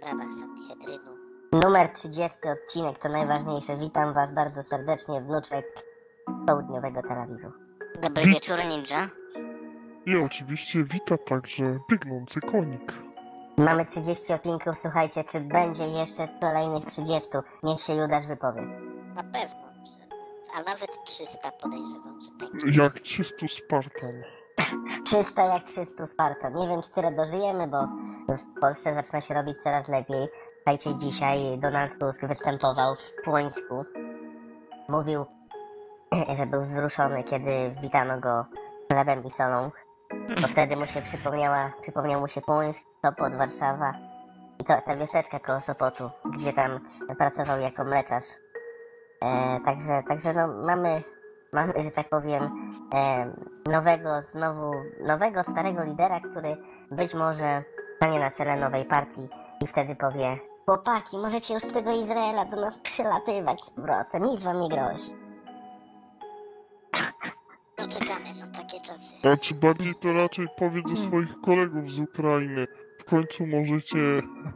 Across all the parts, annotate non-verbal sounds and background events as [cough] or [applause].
obradach Sanhedrynu. Numer 30 odcinek to najważniejsze. Witam was bardzo serdecznie, wnuczek południowego Tel Awiwu. Dobry Wi- wieczór, ninja. I oczywiście wita także biegnący konik. Mamy 30 odcinków, słuchajcie, czy będzie jeszcze kolejnych 30? Niech się Judasz wypowie. Na pewno, że... A nawet 300 podejrzewam, że będzie. Jak 300 Spartan. 300 jak 300 Sparta. Nie wiem, czy tyle dożyjemy, bo w Polsce zaczyna się robić coraz lepiej. Słuchajcie, dzisiaj Donald Tusk występował w Płońsku. Mówił, [clears throat] że był wzruszony, kiedy witano go chlebem i solą. Bo wtedy mu się przypomniała, przypomniał mu się Płońsk, Sopot, Warszawa. I to ta wioseczka koło Sopotu, gdzie tam pracował jako mleczarz. E, także, także no, mamy, mamy, że tak powiem, e, nowego, znowu, nowego, starego lidera, który być może stanie na czele nowej partii i wtedy powie Chłopaki, możecie już z tego Izraela do nas przylatywać z powrotem, nic wam nie grozi. [laughs] No czekamy na takie czasy. A czy bardziej to raczej powie do swoich kolegów z Ukrainy. W końcu możecie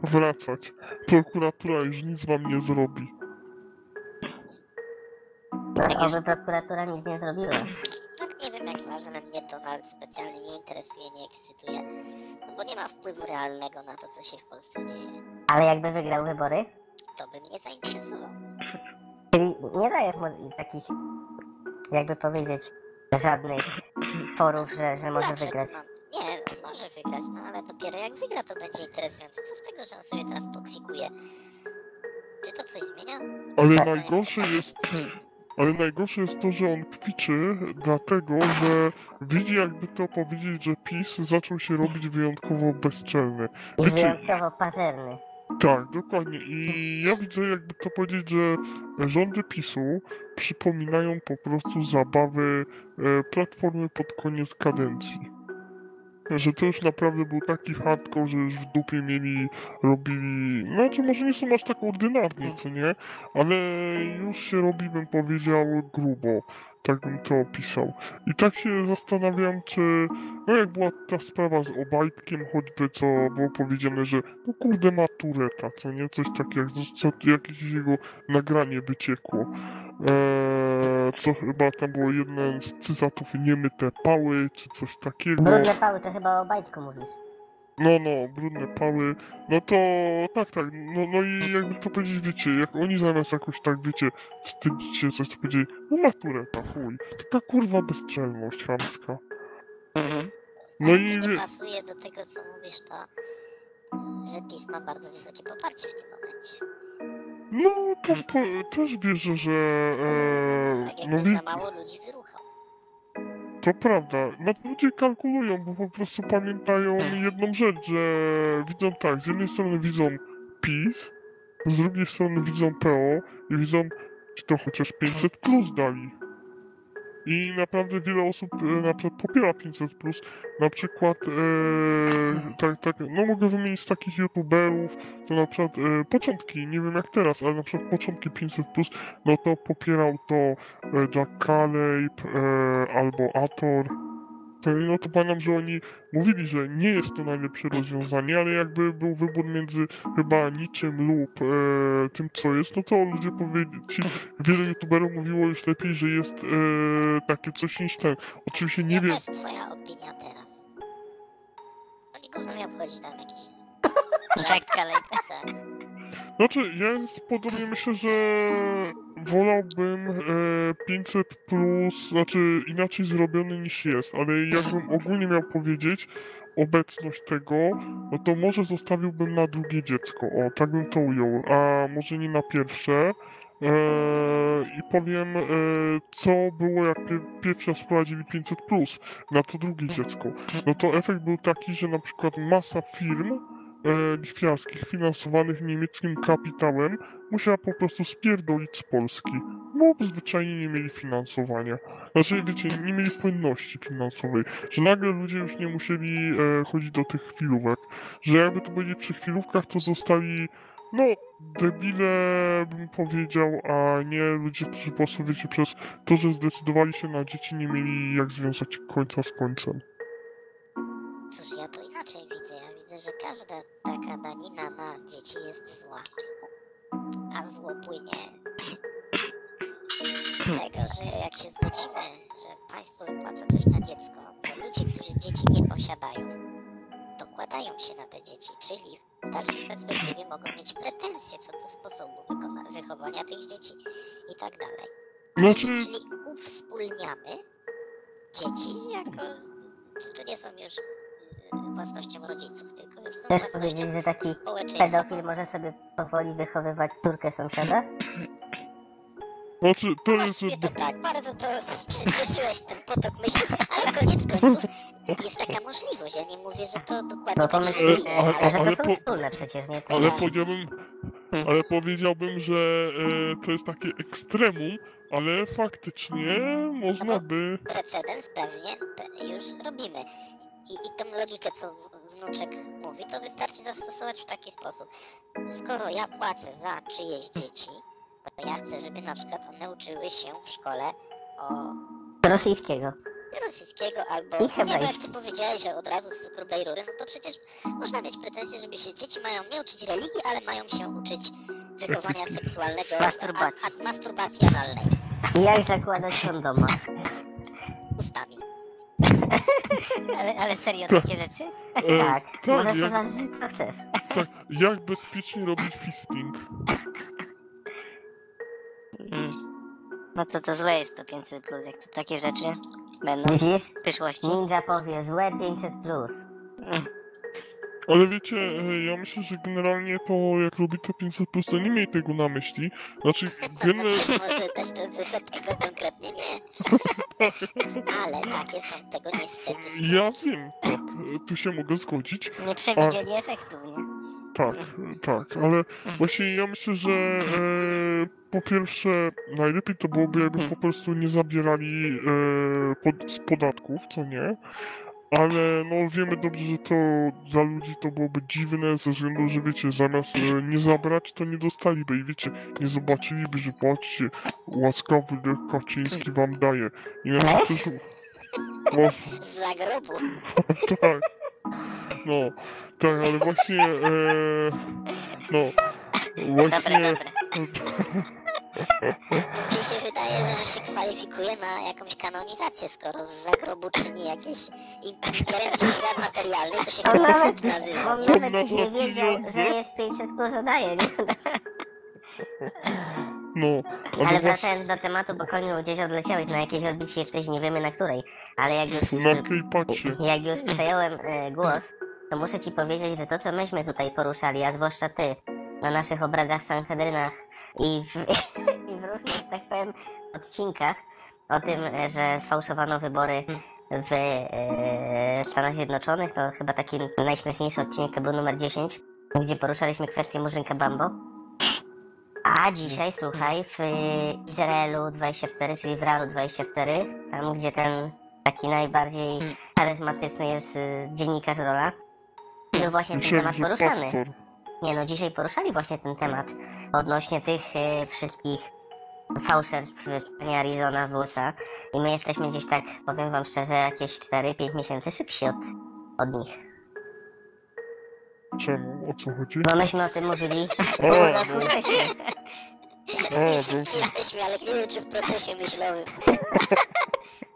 wracać. Prokuratura już nic wam nie zrobi. No, oby prokuratura nic nie zrobiła. Tak nie wiem jak was, ale mnie Donald specjalnie nie interesuje, nie ekscytuje. No bo nie ma wpływu realnego na to, co się w Polsce dzieje. Ale jakby wygrał wybory, To by mnie zainteresował. czyli nie dajesz mu takich, jakby powiedzieć, żadnych forów, że, że może Dlaczego wygrać. mam- Nie, może wygrać, no ale dopiero jak wygra to będzie interesujące. Co z tego, że on sobie teraz pokwikuje? Czy to coś zmienia? Ale najgorsze jest... Ale najgorsze jest to, że on kwiczy, dlatego, że widzi jakby to powiedzieć, że PiS zaczął się robić wyjątkowo bezczelny. I Wiecie- wyjątkowo pazerny. Tak, dokładnie. I ja widzę, jakby to powiedzieć, że rządy PiSu przypominają po prostu zabawy e, Platformy pod koniec kadencji. Że to już naprawdę był taki hardcore, że już w dupie mieli, robili... Znaczy, może nie są aż tak ordynarnie, co nie? Ale już się robi, bym powiedział, grubo. Tak bym to opisał. I tak się zastanawiam, czy... No jak była ta sprawa z Obajtkiem, choćby co było powiedziane, że no kurde ma Tureta, co nie? Coś takiego, co, jakieś jego nagranie wyciekło. Eee, co chyba tam było jeden z cytatów niemyte pały, czy coś takiego. Brudne pały, to chyba o Bajtku mówisz. No, no, brudne pały. No to tak, tak. No, no i jakby to powiedzieć, wiecie, jak oni zamiast jakoś tak, wiecie, wstydzić się, coś to powiedzieli, no matureta, chuj. Taka kurwa bezczelność chamska. No A i to nie pasuje do tego, co mówisz, to że PiS ma bardzo wysokie poparcie w tym momencie. no to po, też wierzę, że e, Tak no jakby wie, za mało ludzi. To prawda. No ludzie kalkulują, bo po prostu pamiętają jedną rzecz, że widzą tak, z jednej strony widzą PiS, z drugiej strony widzą PO i widzą, czy to chociaż 500 plus dali. I naprawdę wiele osób e, na przykład popiera 500 plus. Na przykład, e, tak, tak, no mogę wymienić z takich youtuberów, to na przykład e, początki, nie wiem jak teraz, ale na przykład początki 500 plus, no to popierał to e, Jack Caleb e, albo Ator. To- No to pamiętam, że oni mówili, że nie jest to najlepsze rozwiązanie, ale jakby był wybór między chyba niczym lub e, tym, co jest, no to ludzie powiedzieli, wiele youtuberów mówiło już lepiej, że jest e, takie coś niż ten. Oczywiście nie Jaka wiem, jest twoja opinia teraz? No nikogo nie obchodzi tam jakiś... Jack Caleb. Znaczy, ja podobnie myślę, że wolałbym e, 500 plus, znaczy inaczej zrobiony niż jest, ale jakbym ogólnie miał powiedzieć obecność tego, no to może zostawiłbym na drugie dziecko, o, tak bym to ujął, a może nie na pierwsze. E, I powiem, e, co było jak pie- pierwsza wprowadzili 500 plus na to drugie dziecko. No to efekt był taki, że na przykład masa firm lichwiarskich finansowanych niemieckim kapitałem musiała po prostu spierdolić z Polski, bo zwyczajnie nie mieli finansowania. Znaczy, wiecie, nie mieli płynności finansowej, że nagle ludzie już nie musieli e, chodzić do tych chwilówek, że jakby to byli przy chwilówkach, to zostali, no, debile, bym powiedział, a nie ludzie, którzy po prostu, wiecie, przez to, że zdecydowali się na dzieci, nie mieli jak związać końca z końcem. Cóż, ja to inaczej że każda taka danina na dzieci jest zła. A zło płynie z tego, że jak się zgodzimy, że państwo wypłaca coś na dziecko, to ludzie, którzy dzieci nie posiadają, dokładają się na te dzieci, czyli w dalszej perspektywie mogą mieć pretensje co do sposobu wychowania tych dzieci i tak dalej. Znaczy, Czyli uwspólniamy dzieci jako, to nie są już własnością rodziców, tylko już są Chcesz powiedzieć, że taki pedofil może sobie powoli wychowywać córkę sąsiada? znaczy, to jest... Właściwie to tak, bardzo to przyspieszyłeś ten potok myśli, ale koniec końców jest taka możliwość. Ja nie mówię, że to dokładnie Bo tak pomyślcie, ale- że to ale są po- wspólne przecież, nie? To Ale tak. powiedziałbym, ale powiedziałbym, że e, to jest takie ekstremum, ale faktycznie można by... precedens pewnie pe- już robimy. I, I tą logikę, co wnuczek mówi, to wystarczy zastosować w taki sposób. Skoro ja płacę za czyjeś dzieci, to ja chcę, żeby na przykład one uczyły się w szkole o Rosyjskiego. rosyjskiego albo nie, bo jak ty powiedziałeś, że od razu z grubej rury, no to przecież można mieć pretensje, żeby się dzieci mają nie uczyć religii, ale mają się uczyć wychowania [laughs] seksualnego, Masturbacji. a, a, masturbacji analnej I jak zakładać kondoma? ustami. [laughs] Ale, ale serio takie rzeczy? E, [laughs] Tak, tak, możesz jak, zażyć co chcesz. tak, jak bezpiecznie robić fisting? Mm. No to to złe jest to 500 plus, jak to takie rzeczy będą Widzisz? w przyszłości. Ninja powie złe 500 plus. Mm. Ale wiecie, e, ja myślę, że generalnie to jak robi to 500 plus, to nie miej tego na myśli. Znaczy, gener... [laughs] Może też tego konkretnie nie. [laughs] Ale takie są tego niestety. ja wiem, tak, e, tu się mogę zgodzić. Nie przewidzieli efektów, nie? Tak, tak, ale właśnie ja myślę, że e, po pierwsze najlepiej to byłoby, jakby po prostu nie zabierali e, pod, z podatków, co nie? Ale no wiemy dobrze, że to dla ludzi to byłoby dziwne ze względu, że wiecie, zamiast e, nie zabrać, to nie dostaliby i wiecie, nie zobaczyliby, że patrzcie, łaskawy Lech Kaczyński wam daje. I na Lech? też... No, zagrobu. tak. No, tak, ale właśnie, e, no, Dobre, właśnie, dobre. [laughs] Mi się wydaje, że on się kwalifikuje na jakąś kanonizację, skoro z zagrobu czyni jakieś ingerencje w świat materialny, to się On nawet, nazywa. on nie? nawet nie wiedział, że jest 500 plus zadaje, nie? no, Ale wracając do tematu, bo koniu gdzieś odleciałeś na jakiejś orbicie, jesteś nie wiemy na której. Ale jak już, na jak już przejąłem e, głos, to muszę ci powiedzieć, że to co myśmy tutaj poruszali, a zwłaszcza ty, na naszych obradach Sanhedrynach i w, [laughs] i w różnych, że tak powiem, odcinkach o tym, że sfałszowano wybory w e, Stanach Zjednoczonych, to chyba taki najśmieszniejszy odcinek to był numer 10, gdzie poruszaliśmy kwestię Murzynka Bambo. A dzisiaj, słuchaj, w Izraelu 24, czyli w Realu 24, tam gdzie ten taki najbardziej charyzmatyczny jest e, dziennikarz Rola, był właśnie ten temat poruszany. Nie no, dzisiaj poruszali właśnie ten temat odnośnie tych e, wszystkich fałszerstw stanie Arizona w USA i my jesteśmy gdzieś tak, powiem wam szczerze, jakieś 4-5 miesięcy szybsi od, od nich. Czemu? O co chodzi? No myśmy o tym mówili O, [laughs] pół [laughs] no. no, [laughs] Jesteśmy, ale nie wiem, czy w procesie myślowym.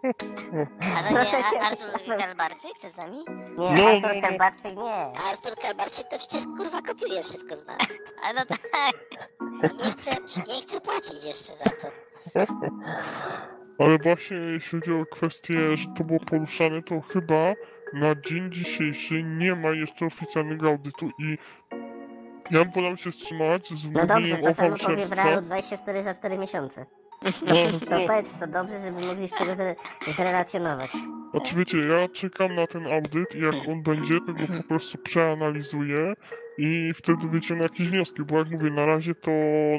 A to [laughs] nie Artur Kalbarczyk czasami? Nie, No, Artur no, no. Kalbarczyk nie. A Artur Kalbarczyk to przecież kurwa kopiuje wszystko z nas. A no tak. [laughs] Nie chce, nie chce płacić jeszcze za to. ale właśnie jeśli chodzi o kwestię, że to było poruszane, to chyba na dzień dzisiejszy nie ma jeszcze oficjalnego audytu i ja bym wolał się wstrzymać z No dobrze, mówieniem to o samo powie w fałszerstwach. Realu 24 za 4 miesiące. No, To no. powiedz to dobrze, żeby mogli z czego zre- zrelacjonować. Znaczy wiecie, ja czekam na ten audyt i jak on będzie, to go po prostu przeanalizuję i wtedy wyciągnę jakieś wnioski, bo jak mówię, na razie to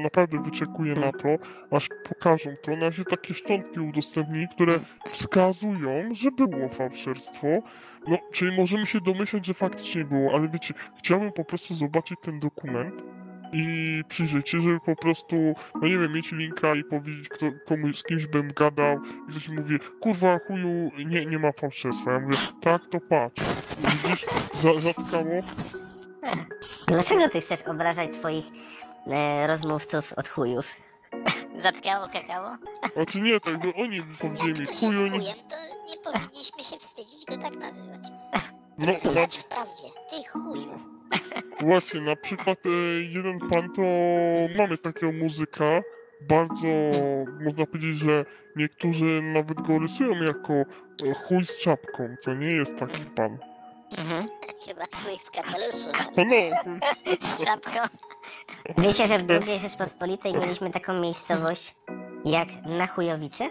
naprawdę wyczekuję na to, aż pokażą to. Na razie takie szczątki udostępnili, które wskazują, że było fałszerstwo. No, czyli możemy się domyślać, że faktycznie było, ale wiecie, chciałbym po prostu zobaczyć ten dokument i przyjrzeć się, żeby po prostu, no nie wiem, mieć linka i powiedzieć kto, komuś, z kimś bym gadał i ktoś mówi, kurwa chuju, nie, nie ma fałszerstwa. Ja mówię, tak, to patrz. Widzisz, za, zatkało, Dlaczego ty chcesz obrażać twoich e, rozmówców od chujów? [laughs] Zatkało kakao? Znaczy nie, tak, bo oni powiedzieli mi, chuju, chujem, nie... to nie powinniśmy się wstydzić go tak nazywać. No, na, Nazywać w prawdzie. Ty chuju. Właśnie, na przykład e, jeden pan to mamy takiego muzyka, bardzo, można powiedzieć, że niektórzy nawet go rysują jako e, chuj z czapką, co nie jest taki pan. Mhm. Chyba chuj w kapeluszu. No, no. [laughs] Z czapką. Wiecie, że w II Rzeczpospolitej mieliśmy taką miejscowość jak na chujowice?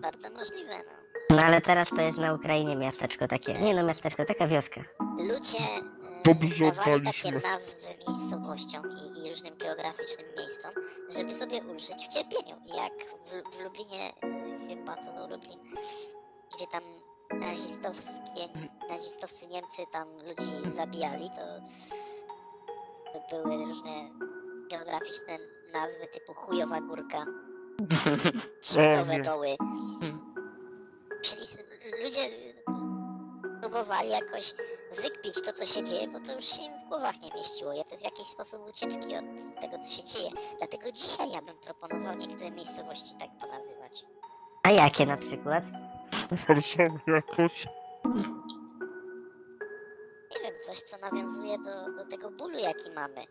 Bardzo możliwe, no. No ale teraz to jest na Ukrainie miasteczko takie. Nie no, miasteczko, taka wioska. Ludzie e, Dobrze dawali takie nazwy miejscowościom i, i różnym geograficznym miejscom, żeby sobie ulżyć w cierpieniu. Jak w, w Lublinie, e, chyba to był Lublin, gdzie tam nazistowskie, nazistowscy Niemcy tam ludzi zabijali, to, to były różne geograficzne nazwy typu chujowa górka, [laughs] nie. doły. Ludzie próbowali jakoś wykpić to, co się dzieje, bo to już się im w głowach nie mieściło. Ja to jest jakiś sposób ucieczki od tego, co się dzieje. Dlatego dzisiaj ja bym proponował niektóre miejscowości tak ponazywać. A jakie na przykład? Warszawa jakoś. Nie wiem, coś, co nawiązuje do, do tego bólu, jaki mamy.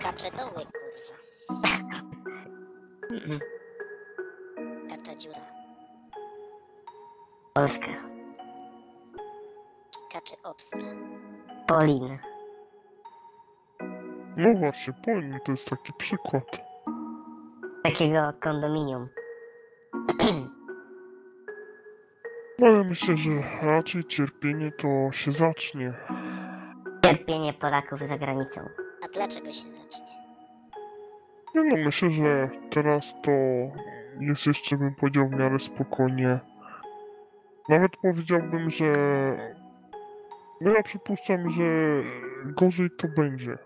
Kacze doły, kurwa. Kacza dziura. Polska. Kaczy otwór. Polin. No właśnie, powiem, to jest taki przykład. Takiego kondominium. [clears throat] No ale myślę, że raczej cierpienie to się zacznie. Cierpienie Polaków za granicą. A dlaczego się zacznie? Nie no, myślę, że teraz to jest jeszcze, bym powiedział, w miarę spokojnie. Nawet powiedziałbym, że... No ja przypuszczam, że gorzej to będzie.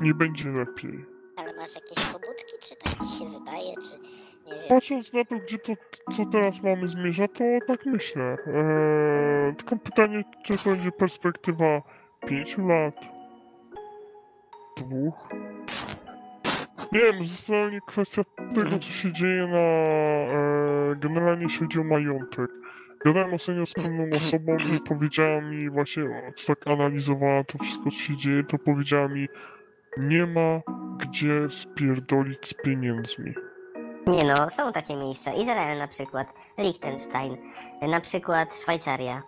Nie będzie lepiej. Ale masz jakieś pobudki, czy tak ci się wydaje, czy nie wiem. Patrząc na to, gdzie to, co teraz mamy zmierza, to tak myślę. Eee, tylko pytanie, czy to będzie perspektywa 5 lat? Dwóch? Nie wiem, mnie kwestia tego, co się dzieje na... E, generalnie jeśli chodzi o majątek. Gadałem ostatnio z pewną osobą i powiedziała mi właśnie, co tak analizowała to wszystko, co się dzieje, to powiedziała mi, nie ma gdzie spierdolić z pieniędzmi. Nie no, są takie miejsca. Izrael na przykład, Liechtenstein, na przykład Szwajcaria.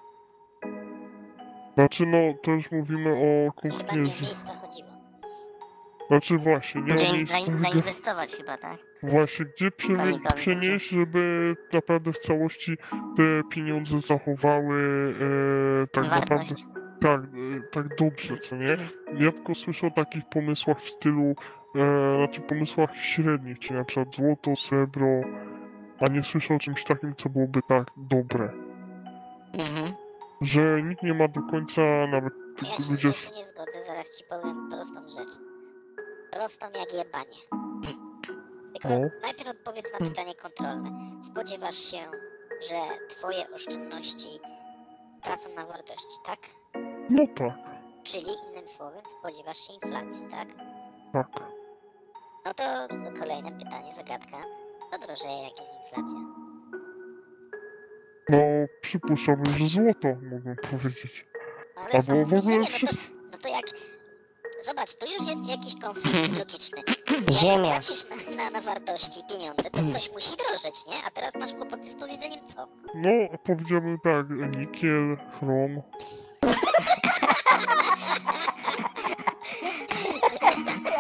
Znaczy, no, to już mówimy o kuchni. Znaczy, właśnie, nie Gdzie zain- miejscu. zainwestować chyba, tak? Właśnie, gdzie przenieść, żeby naprawdę w całości te pieniądze zachowały e, tak naprawdę Wartość. tak, e, tak dobrze, co nie? Ja tylko słyszę o takich pomysłach w stylu, e, znaczy pomysłach średnich, czyli na przykład złoto, srebro, a nie słyszę o czymś takim, co byłoby tak dobre. Mhm. Że nikt nie ma do końca nawet Ja się, ludzie ja się nie zgodzę, zaraz ci powiem prostą rzecz. Prostą jak jebanie. Tylko No. najpierw odpowiedz na pytanie kontrolne. Spodziewasz się, że twoje oszczędności tracą na wartości, tak? No tak, Czyli innym słowem spodziewasz się inflacji, tak? tak. No to kolejne pytanie, zagadka. To drożeje, jak jest inflacja. No, przypuszczałbym, że złoto, mógłbym powiedzieć. No ale Albo w ogóle no, wszystko. Zobacz, tu już jest jakiś konflikt logiczny. Ziemia. Jak na, na, na wartości pieniądze, to coś musi drożeć, nie? A teraz masz kłopoty z powiedzeniem co? No, powiedziałbym tak, nikiel, chrom. [laughs]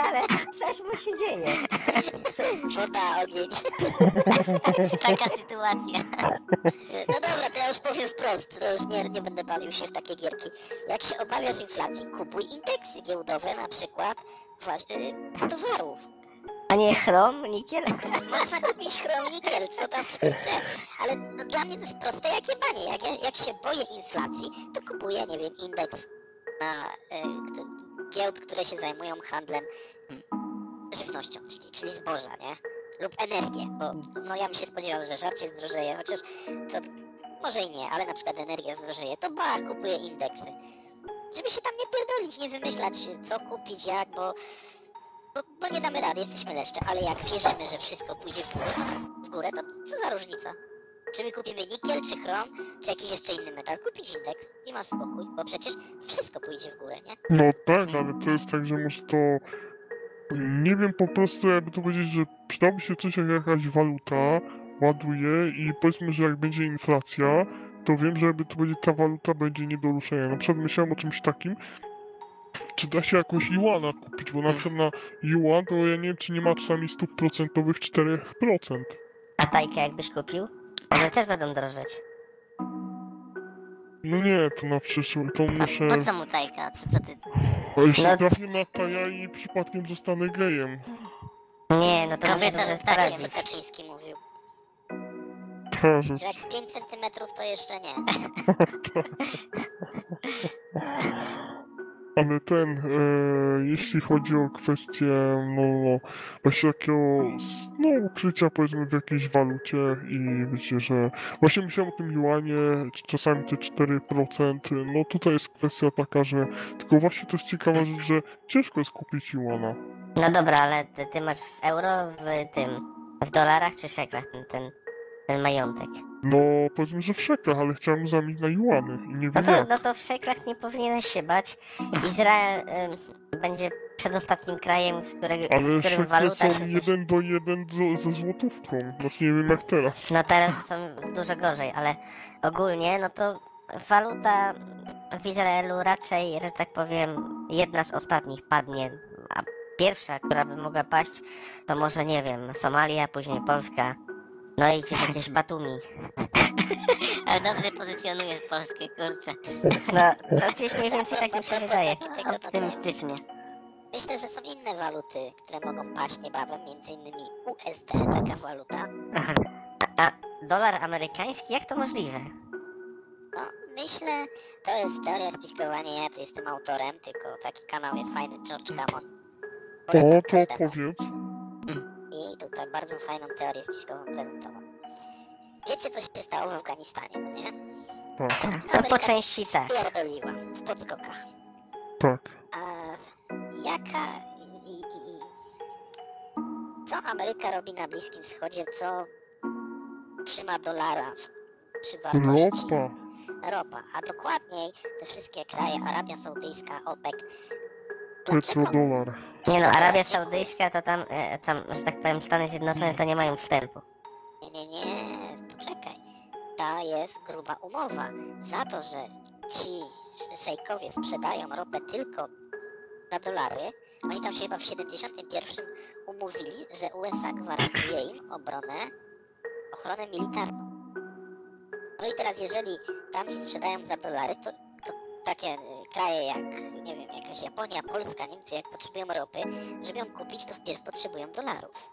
Ale coś mu się dzieje. Woda, ogień. [laughs] Taka sytuacja. Wprost, to już nie, nie będę bawił się w takie gierki. Jak się obawiasz inflacji, kupuj indeksy giełdowe na przykład właśnie, y, towarów. A nie chrom, nikiel? [laughs] Można kupić chromnikiel, co tam chce, ale no, dla mnie to jest proste jak jebanie. Jak, ja- jak się boję inflacji, to kupuję, nie wiem, indeks na k- giełd, które się zajmują handlem mm, żywnością, czyli, czyli zboża, nie? Lub energię, bo no ja bym się spodziewał, że żarcie zdrożeje, chociaż to może i nie, ale na przykład energia zdrożeje, to bar kupuje indeksy. Żeby się tam nie pierdolić, nie wymyślać co kupić, jak, bo, bo, bo nie damy rady, jesteśmy leszcze, ale jak wierzymy, że wszystko pójdzie w górę, w górę, to co za różnica? Czy my kupimy nikiel, czy chrom, czy jakiś jeszcze inny metal? Kupić indeks i masz spokój, bo przecież wszystko pójdzie w górę, nie? No tak, ale to jest tak, że może to... Nie wiem po prostu, jakby to powiedzieć, że przydałoby się coś jak jakaś waluta, ładuje i powiedzmy, że jak będzie inflacja, to wiem, że jakby to będzie ta waluta będzie nie do ruszenia. Na przykład myślałem o czymś takim, czy da się jakoś Iwana kupić, bo na przykład na Yuan to ja nie wiem, czy nie ma czasami stóp procentowych 4%. A tajkę jakbyś kupił? One też będą drożeć. No nie, to na przyszłość, to muszę... Po co mu tajka? Co, co ty? A jeśli No- trafię na taja i przypadkiem zostanę gejem. Nie, no to Kobieta zostanie, jak Kaczyński mówił, Rzecz. że jak 5 centymetrów to jeszcze nie. [laughs] Ale ten, e, jeśli chodzi o kwestię, no, no, właśnie takiego, no, ukrycia powiedzmy w jakiejś walucie i wiecie, że właśnie myślałem o tym juanie, czasami te 4%, no tutaj jest kwestia taka, że, tylko właśnie to jest ciekawa rzecz, że ciężko jest kupić juana. No dobra, ale ty, ty masz w euro, w tym, w dolarach czy szeklach ten, ten, ten majątek? No, powiedzmy, że w szekach, ale chciałem zamienić na juany i nie No wiem to, jak. no to w szeklach nie powinieneś się bać. Izrael ym, będzie przedostatnim krajem, w, którego, w Ale którym szekle waluta są się coś... jeden do jeden zo- ze złotówką, znaczy nie wiem jak teraz. No teraz są dużo gorzej, ale ogólnie no to waluta w Izraelu raczej, że tak powiem, jedna z ostatnich padnie. A pierwsza, która by mogła paść, to może nie wiem, Somalia, później Polska. No i gdzieś jakieś Batumi. [laughs] Ale dobrze pozycjonujesz Polskę, kurczę. No, to gdzieś mniej więcej tak mi się wydaje. Optymistycznie. Myślę, że są inne waluty, które mogą paść niebawem, między innymi USD, taka waluta. A dolar amerykański, jak to możliwe? No, myślę, to jest teoria spiskowania, ja tu jestem autorem, tylko taki kanał jest fajny, George Gammon. O, Polecam to każdemu. powiedz. I tutaj bardzo fajną teorię spiskową prezentował. Wiecie, co się stało w Afganistanie, no nie? Tak, po części tak. Pierdoliła w podskokach. tak. A jaka i, i, i co Ameryka robi na Bliskim Wschodzie, co trzyma dolara w- przy wartości Ropa. ropa, a dokładniej te wszystkie kraje, Arabia Saudyjska, OPEC. Dlaczego? Nie no, Arabia Saudyjska to tam, e, tam, że tak powiem, Stany Zjednoczone to nie mają wstępu. Nie, nie, nie, poczekaj. Ta jest gruba umowa. Za to, że ci sz- szejkowie sprzedają ropę tylko za dolary, oni tam się chyba w 71 umówili, że USA gwarantuje im obronę, ochronę militarną. No i teraz jeżeli tam ci sprzedają za dolary, to, to takie y, kraje jak, nie wiem, jakaś Japonia, Polska, Niemcy, jak potrzebują ropy, żeby ją kupić, to wpierw potrzebują dolarów.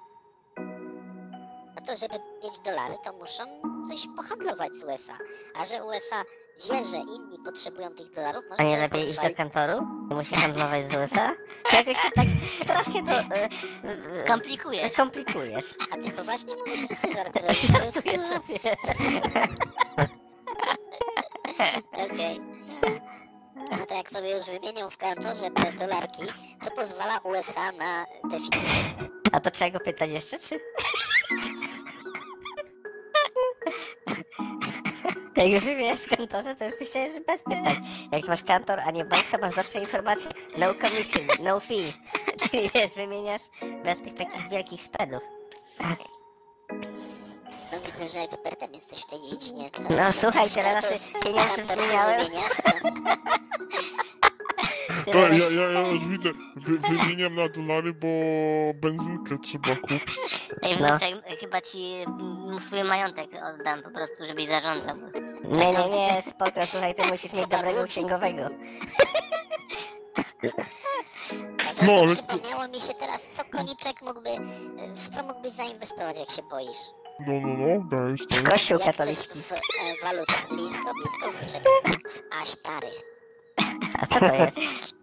No to żeby mieć dolary, to muszą coś pohandlować z USA. A że USA wie, że inni potrzebują tych dolarów, może A nie lepiej iść do kantoru? I musi handlować z USA? To jakoś się tak strasznie to e, e, Komplikujesz. komplikujesz. A ty poważnie mówisz, ty [laughs] żartujesz? Żartuję sobie. [laughs] Okej. No to jak sobie już wymienią w kantorze te dolarki, to pozwala USA na deficyt. A to trzeba go pytać jeszcze, czy? Jak już wymieniasz w kantorze, to już myślałem, że bez pytań. Jak masz kantor, a nie bank, to masz zawsze informację no commission, no fee. Czyli wiesz, wymieniasz bez tych takich wielkich spreadów. No że ekspertem jesteś w tej dziedzinie. To- No słuchaj, tyle razy to- pieniądze wymieniasz, [laughs] to- To ja, ja, ja już widzę, Wy, wymieniam na dolary, bo benzynkę trzeba kupić. Ej, No. wnuczek, chyba ci mm, swój majątek oddam po prostu, żebyś zarządzał. Nie, nie, nie, spoko, słuchaj, ty musisz mieć dobrego księgowego. No, no, ale- przypomniało mi się teraz, co koniczek mógłby, w co mógłbyś zainwestować, jak się boisz? No, no, no, dajesz, dajesz. Kościół katolicki. w e, walutę. Blisko, blisko wnuczek. Aśtary. A co to jest?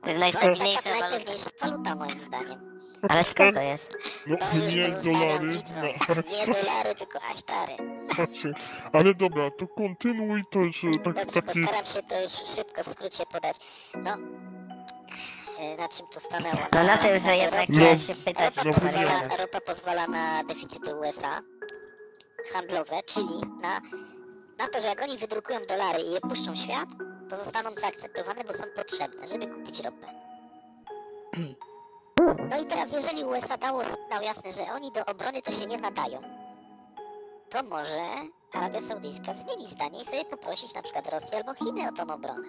To jest najstabilniejsza taka waluta. najpewniejsza waluta moim zdaniem. Ale skąd to jest? No nie dolary, widzom. Nie dolary, tylko asztary. Patrzcie. Ale dobra, to kontynuuj to już e, tak, Dobrze, taki... postaram się to już szybko w skrócie podać. No, e, na czym to stanęło? No na tym, że jednak No. ja się pytać Ropa No, pozwala, Mariana. ropa pozwala na deficyty USA handlowe, czyli na, na to, że jak oni wydrukują dolary i je puszczą w świat, to zostaną zaakceptowane, bo są potrzebne, żeby kupić ropę. No i teraz, jeżeli USA dało sygnał jasny, że oni do obrony to się nie nadają, to może Arabia Saudyjska zmieni zdanie i sobie poprosić na przykład Rosję albo Chiny o tą obronę.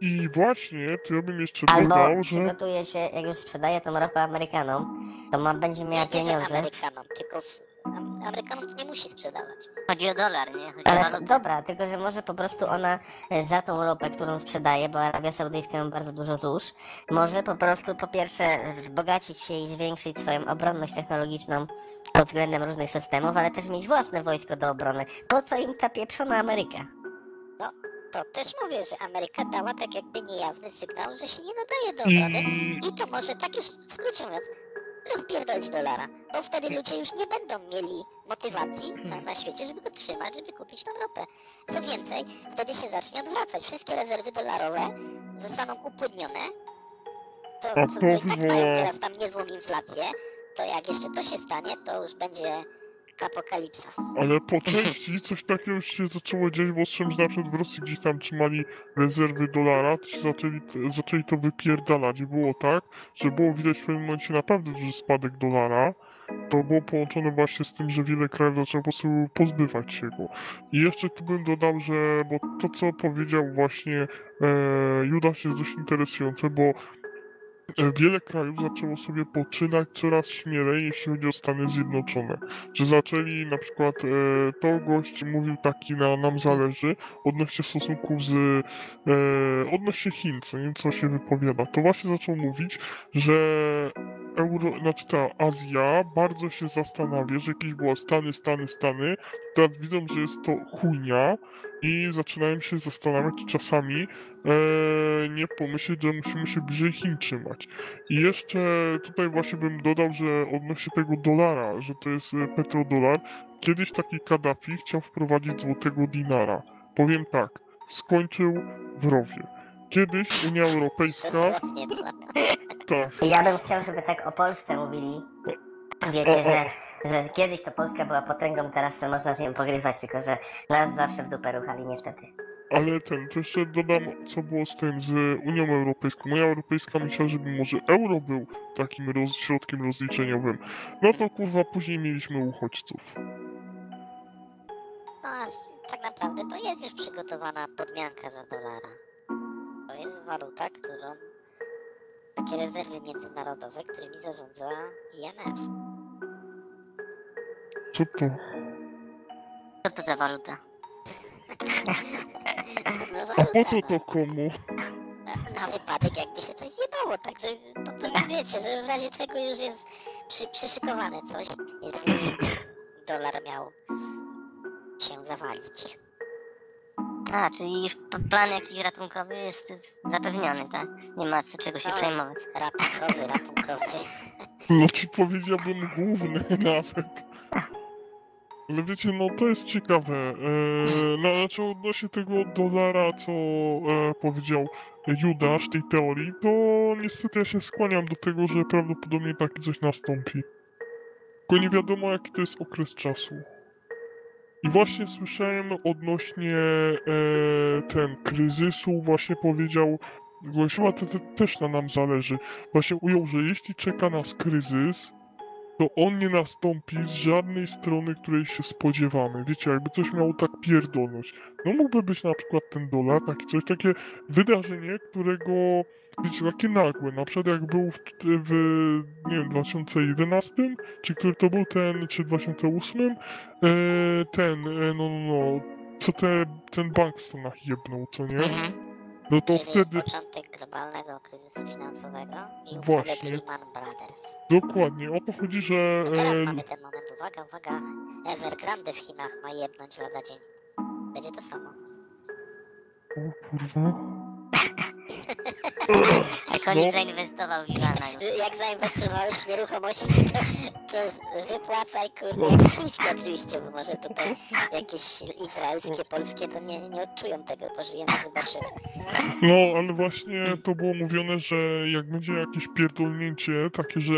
I właśnie, to ja bym jeszcze Albo dodał, że... przygotuje się, jak już sprzedaje tą ropę Amerykanom, to ma, będzie miała Nie, nie, pieniądze. Amerykanom, tylko w, Am- Amerykanom to nie musi sprzedawać. Chodzi o dolar, nie? Chodzi o Ale walutę. dobra, tylko że może po prostu ona e, za tą ropę, którą sprzedaje, bo Arabia Saudyjska ma bardzo dużo złóż, może po prostu po pierwsze wzbogacić się i zwiększyć swoją obronność technologiczną pod względem różnych systemów, ale też mieć własne wojsko do obrony. Po co im ta pieprzona Ameryka? To też mówię, że Ameryka dała tak jakby niejawny sygnał, że się nie nadaje do obrony I... i to może tak już w skrócie mówiąc rozpierdolić dolara, bo wtedy ludzie już nie będą mieli motywacji na, na świecie, żeby go trzymać, żeby kupić tą ropę. Co więcej, wtedy się zacznie odwracać. Wszystkie rezerwy dolarowe zostaną upłynnione, A co, to co i tak mają teraz tam niezłą inflację, to jak jeszcze to się stanie, to już będzie apokalipsa. Ale po części coś takiego się zaczęło dziać, bo słyszałem, że na przykład w Rosji gdzieś tam trzymali rezerwy dolara, to się zaczęli, zaczęli to wypierdalać. I było tak, że było widać w pewnym momencie naprawdę duży spadek dolara. To było połączone właśnie z tym, że wiele krajów zaczęło po prostu pozbywać się go. I jeszcze tu bym dodał, że bo to co powiedział właśnie e, Judasz jest dość interesujące, bo wiele krajów zaczęło sobie poczynać coraz śmielej, jeśli chodzi o Stany Zjednoczone. Że zaczęli na przykład, e, to gość mówił taki na nam zależy odnośnie stosunków z, e, odnośnie Chin, co nie co się wypowiada, to właśnie zaczął mówić, że Euro, znaczy ta Azja bardzo się zastanawia, że jakieś była Stany, Stany, Stany, teraz widzą, że jest to chujnia i zaczynają się zastanawiać czasami e, nie pomyśleć, że musimy się bliżej Chin trzymać. I jeszcze tutaj właśnie bym dodał, że odnośnie tego dolara, że to jest e, petrodolar, kiedyś taki Kaddafi chciał wprowadzić złotego dinara. Powiem tak, skończył w rowie. Kiedyś Unia Europejska, tak, Ja bym chciał, żeby tak o Polsce mówili. Wiecie, że, że kiedyś to Polska była potęgą, teraz se można z nią pogrywać, tylko że nas zawsze z dupę ruchali niestety. ale ten, to jeszcze dodam, co było z tym, z Unią Europejską. Unia Europejska myślała, żeby może euro był takim roz, środkiem rozliczeniowym. No to kurwa, później mieliśmy uchodźców. No a s- tak naprawdę to jest już przygotowana podmianka za dolara. To jest waluta, którą takie rezerwy międzynarodowe, którymi zarządza IMF. Co to? Co to za waluta? No, A po co to komu? Na, wypadek jakby się coś zjebało, także to pewnie wiecie, że w razie czego już jest przy, przyszykowane coś, jeżeli dolar miał się zawalić. A, czyli plan jakiś ratunkowy jest zapewniony, tak? Nie ma co czego się No. przejmować. Ratunkowy, ratunkowy. No ci powiedziałbym główny [laughs] nawet. Ale wiecie, no to jest ciekawe. E, no, znaczy odnośnie tego dolara, co e, powiedział Judasz tej teorii, to niestety ja się skłaniam do tego, że prawdopodobnie takie coś nastąpi. Tylko nie wiadomo jaki to jest okres czasu. I właśnie słyszałem odnośnie e, ten kryzysu, właśnie powiedział, chyba to, to też na nam zależy, właśnie ujął, że jeśli czeka nas kryzys, to on nie nastąpi z żadnej strony, której się spodziewamy. Wiecie, jakby coś miało tak pierdolność. No mógłby być na przykład ten dolar, takie coś, takie wydarzenie, którego, wiecie, takie nagłe. Na przykład jak był w, w nie wiem, 2011, czy który to był ten, czy 2008, e, ten, e, no, no, no, co te, ten bank w Stanach jebnął, co nie? No to Czyli wtedy... początek globalnego kryzysu finansowego i Właśnie. upadek Lehman Brothers. Dokładnie, o to chodzi, że... I teraz mamy ten moment, uwaga, uwaga, Evergrande w Chinach ma jebnąć lada dzień. Będzie to samo. o kurwa... [laughs] No. zainwestował w Iwana już. Jak zainwestowałeś w nieruchomości, to, to wypłacaj, kurde, chińskie oczywiście, bo może tutaj jakieś izraelskie, polskie, to nie, nie odczują tego, pożyjemy, zobaczymy. No, ale właśnie to było mówione, że jak będzie jakieś pierdolnięcie, takie, że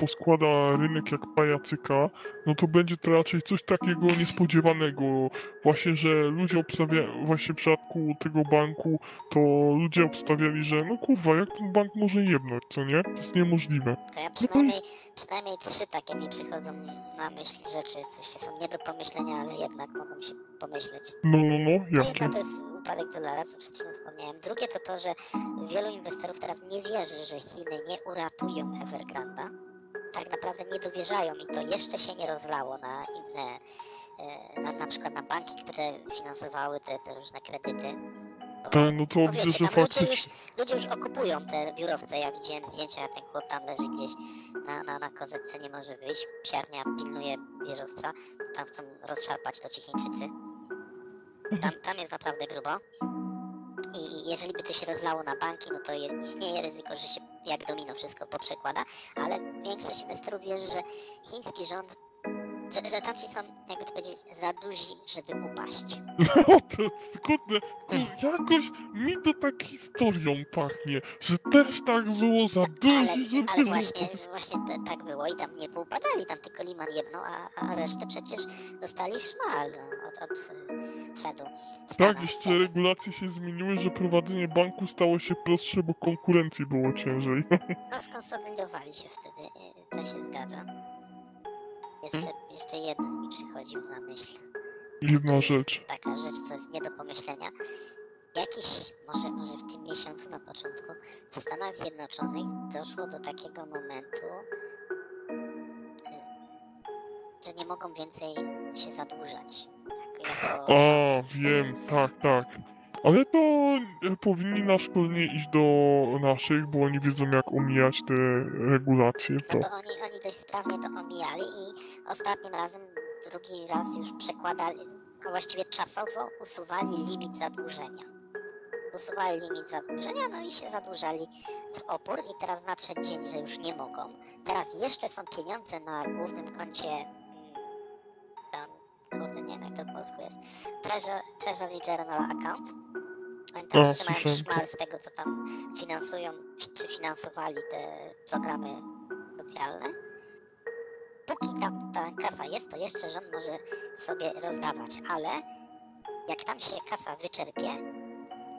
poskłada rynek jak pajacyka, no to będzie to raczej coś takiego niespodziewanego. Właśnie, że ludzie obstawiają, właśnie w przypadku tego banku, to ludzie obstawiali, że no kurwa, jak ten bank może jebnąć, co nie? To jest niemożliwe. To ja przynajmniej, przynajmniej trzy takie mi przychodzą na myśl rzeczy, coś są nie do pomyślenia, ale jednak mogą się pomyśleć. No, no, no, No jakie? jedna to jest upadek dolara, co przed chwilą wspomniałem. Drugie to to, że wielu inwestorów teraz nie wierzy, że Chiny nie uratują Evergranda. Tak naprawdę nie dowierzają i to jeszcze się nie rozlało na inne, e, na, na przykład na banki, które finansowały te, te różne kredyty. Tak, no to widzę, że tam ludzie już, ludzie już okupują te biurowce. Ja widziałem zdjęcia, ten chłop tam leży gdzieś na, na, na kozetce, nie może wyjść. Psiarnia pilnuje wieżowca. Tam chcą rozszarpać to ci Chińczycy. Tam, tam jest naprawdę grubo. I jeżeli by to się rozlało na banki, no to je, istnieje ryzyko, że się jak domino wszystko poprzekłada, ale większość inwestorów wierzy, że chiński rząd, że, że tamci są, jakby to powiedzieć, za duzi, żeby upaść. [laughs] No to kurde, jakoś mi to tak historią pachnie, że też tak było za Ale, duży, żeby... ale właśnie, właśnie te, tak było i tam nie poupadali, tam tylko Liman jedną, a, a resztę przecież dostali szmal od, od y, Fedu. Tak, jeszcze regulacje się zmieniły, że prowadzenie banku stało się prostsze, bo konkurencji było ciężej. [laughs] No skonsolidowali się wtedy, y, to się zgadza. Jeszcze, jeszcze jeden mi przychodził na myśl. Jedna rzecz. Taka rzecz, co jest nie do pomyślenia. Jakiś, może, może w tym miesiącu na początku, w Stanach Zjednoczonych doszło do takiego momentu, że, nie mogą więcej się zadłużać. Jako, jako A, rząd. wiem, tak, tak. Ale to e, powinni na szkolenie iść do naszych, bo oni wiedzą jak omijać te regulacje, to... No to oni, oni dość sprawnie to omijali i ostatnim razem, drugi raz już przekładali, właściwie czasowo usuwali limit zadłużenia. Usuwali limit zadłużenia, no i się zadłużali w opór i teraz nadszedł dzień, że już nie mogą. Teraz jeszcze są pieniądze na głównym koncie, mm, kurde, nie wiem jak to po polsku jest, Treasure, Treasury Journal Account. Oni tam A, trzymają słyszałem. szmal z tego, co tam finansują, czy finansowali te programy socjalne. Póki tam ta kasa jest, to jeszcze rząd może sobie rozdawać, ale jak tam się kasa wyczerpie,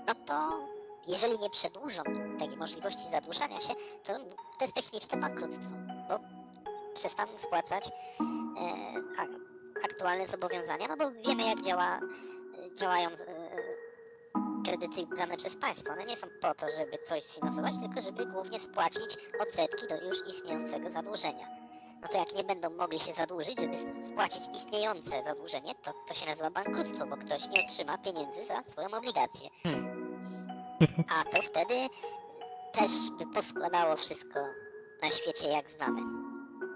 no to jeżeli nie przedłużą tej możliwości zadłużania się, to to jest techniczne bankructwo, bo przestaną spłacać e, aktualne zobowiązania, no bo wiemy jak działa, e, działają kredyty brane przez państwo. One nie są po to, żeby coś sfinansować, tylko żeby głównie spłacić odsetki do już istniejącego zadłużenia. No to jak nie będą mogli się zadłużyć, żeby spłacić istniejące zadłużenie, to to się nazywa bankructwo, bo ktoś nie otrzyma pieniędzy za swoją obligację. A to wtedy też by poskładało wszystko na świecie jak znamy.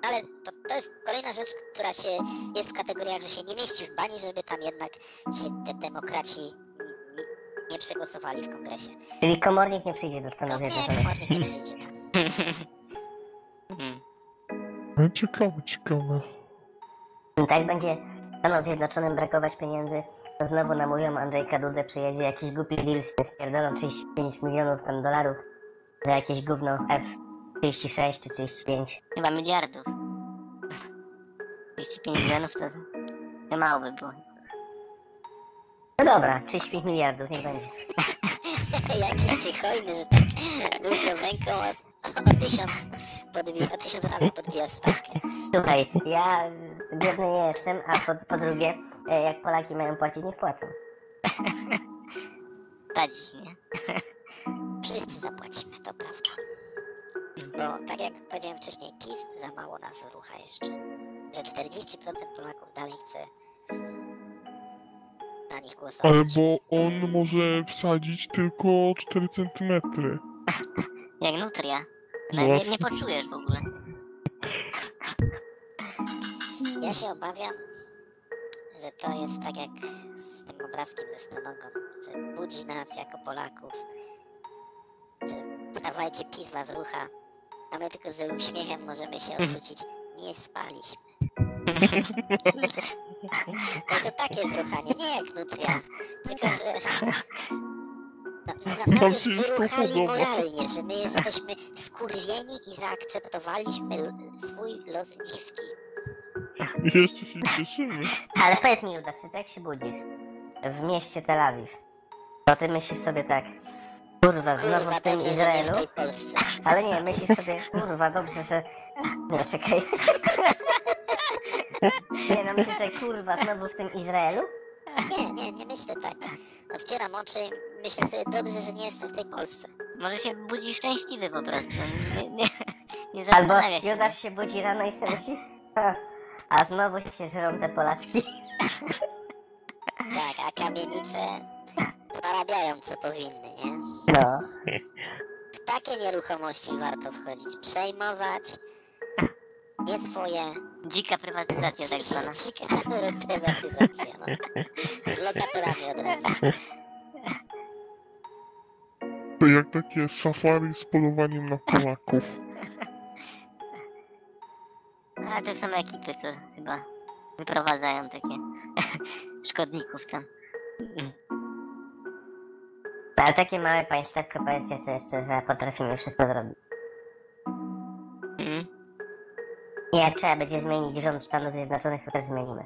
Ale to, to jest kolejna rzecz, która się jest w kategoriach, że się nie mieści w bani, żeby tam jednak się te demokraci nie przegłosowali w kongresie. Czyli komornik nie przyjdzie do Stanów nie, Zjednoczonych. komornik nie przyjdzie. Mhm. No, ciekawe, ciekawe. Tak będzie Stanom Zjednoczonym brakować pieniędzy, to znowu namówią Andrzejka Dudę, przyjedzie jakiś głupi deal z tym spierdolą 35 milionów tam dolarów za jakieś gówno F36 czy 35. Chyba miliardów. 35 milionów to, to mało by było. No dobra, 35 miliardów, niech będzie. [laughs] Jakiś ty hojny, że tak luźną ręką o, o tysiąc podbi- o tysiąc razy podbijasz stawkę. Słuchaj, ja biedny nie jestem, a po, po drugie, e, jak Polaki mają płacić, niech płacą. [laughs] Tadzi, nie? Wszyscy zapłacimy, to prawda. Bo tak jak powiedziałem wcześniej, PiS za mało nas rucha jeszcze. Że 40% Polaków dalej chce na nich głosować. Ale bo on może wsadzić tylko 4 centymetry. Jak nutria. No nie, nie poczujesz w ogóle. [laughs] Ja się obawiam, że to jest tak jak z tym obrazkiem ze stonogą, że budzi nas jako Polaków, że wstawajcie, pis was rucha. A my tylko z uśmiechem możemy się odwrócić. Nie spaliśmy. No to takie zruchanie, nie jak nutria. Tylko, że... Na, na, Nam się już to podoba. moralnie, że my jesteśmy skurwieni i zaakceptowaliśmy swój los dziwki. Jeszcze się cieszymy. Ale powiedz mi, Judasz, czy tak się budzisz w mieście Tel Awiw, to ty myślisz sobie tak, kurwa, znowu Kurwa, w tym Izraelu? Ale nie, myślisz sobie, kurwa, dobrze, że... Nie, czekaj. [laughs] Nie, no sobie, kurwa, znowu w tym Izraelu? Nie, nie, nie myślę tak. Otwieram oczy i myślę sobie dobrze, że nie jestem w tej Polsce. Może się budzi szczęśliwy po prostu. Nie, nie, nie Albo zastanawia się. Judasz się budzi rano i sobie myśli, "Ha, a znowu się żerą te Polaczki. [laughs] Tak, a kamienice zarabiają co powinny, nie? No. W takie nieruchomości warto wchodzić. Przejmować nie swoje. Dzika prywatyzacja tak zwana. Ciekawa reprywatyzacja, no. Z lokatorami od razu. To jak takie safari z polowaniem na Polaków. No, Ale to są ekipy, co chyba wyprowadzają takie [laughs] szkodników tam. Ale takie małe państewko, powiedzcie sobie szczerze, potrafimy wszystko zrobić. Jak trzeba będzie zmienić rząd Stanów Zjednoczonych, to też zmienimy.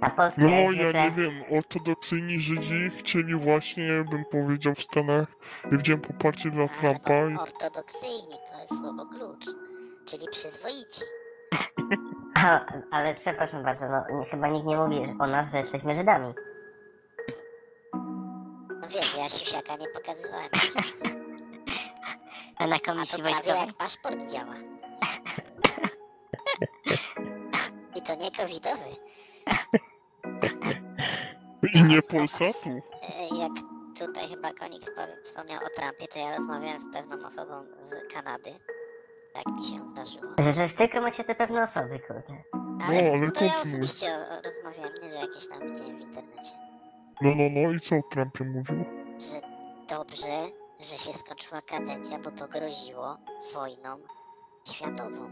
A Polska No, jest ja zwykle... nie wiem, ortodoksyjni Żydzi chcieli właśnie, bym powiedział w Stanach, ja widziałem poparcie dla Trumpa i ortodoksyjni to jest słowo klucz. Czyli przyzwoici. [laughs] A, ale przepraszam bardzo, no nie, chyba nikt nie mówi o nas, że jesteśmy Żydami. No wiesz, ja siusiaka nie pokazywałem. [laughs] A na A to komisji prawie wojskowej? jak paszport działa. To nie covidowy. i nie Polsatu. E, Jak tutaj chyba Konik spo- wspomniał o Trumpie, to ja rozmawiałem z pewną osobą z Kanady. Tak mi się zdarzyło. Że też tylko macie te pewne osoby, kurde. Ale, No, ale to ja osobiście rozmawiałem, nie że jakieś tam widziałem w internecie. No, no, no i co o Trumpie mówił? Że dobrze, że się skończyła kadencja, bo to groziło wojną światową.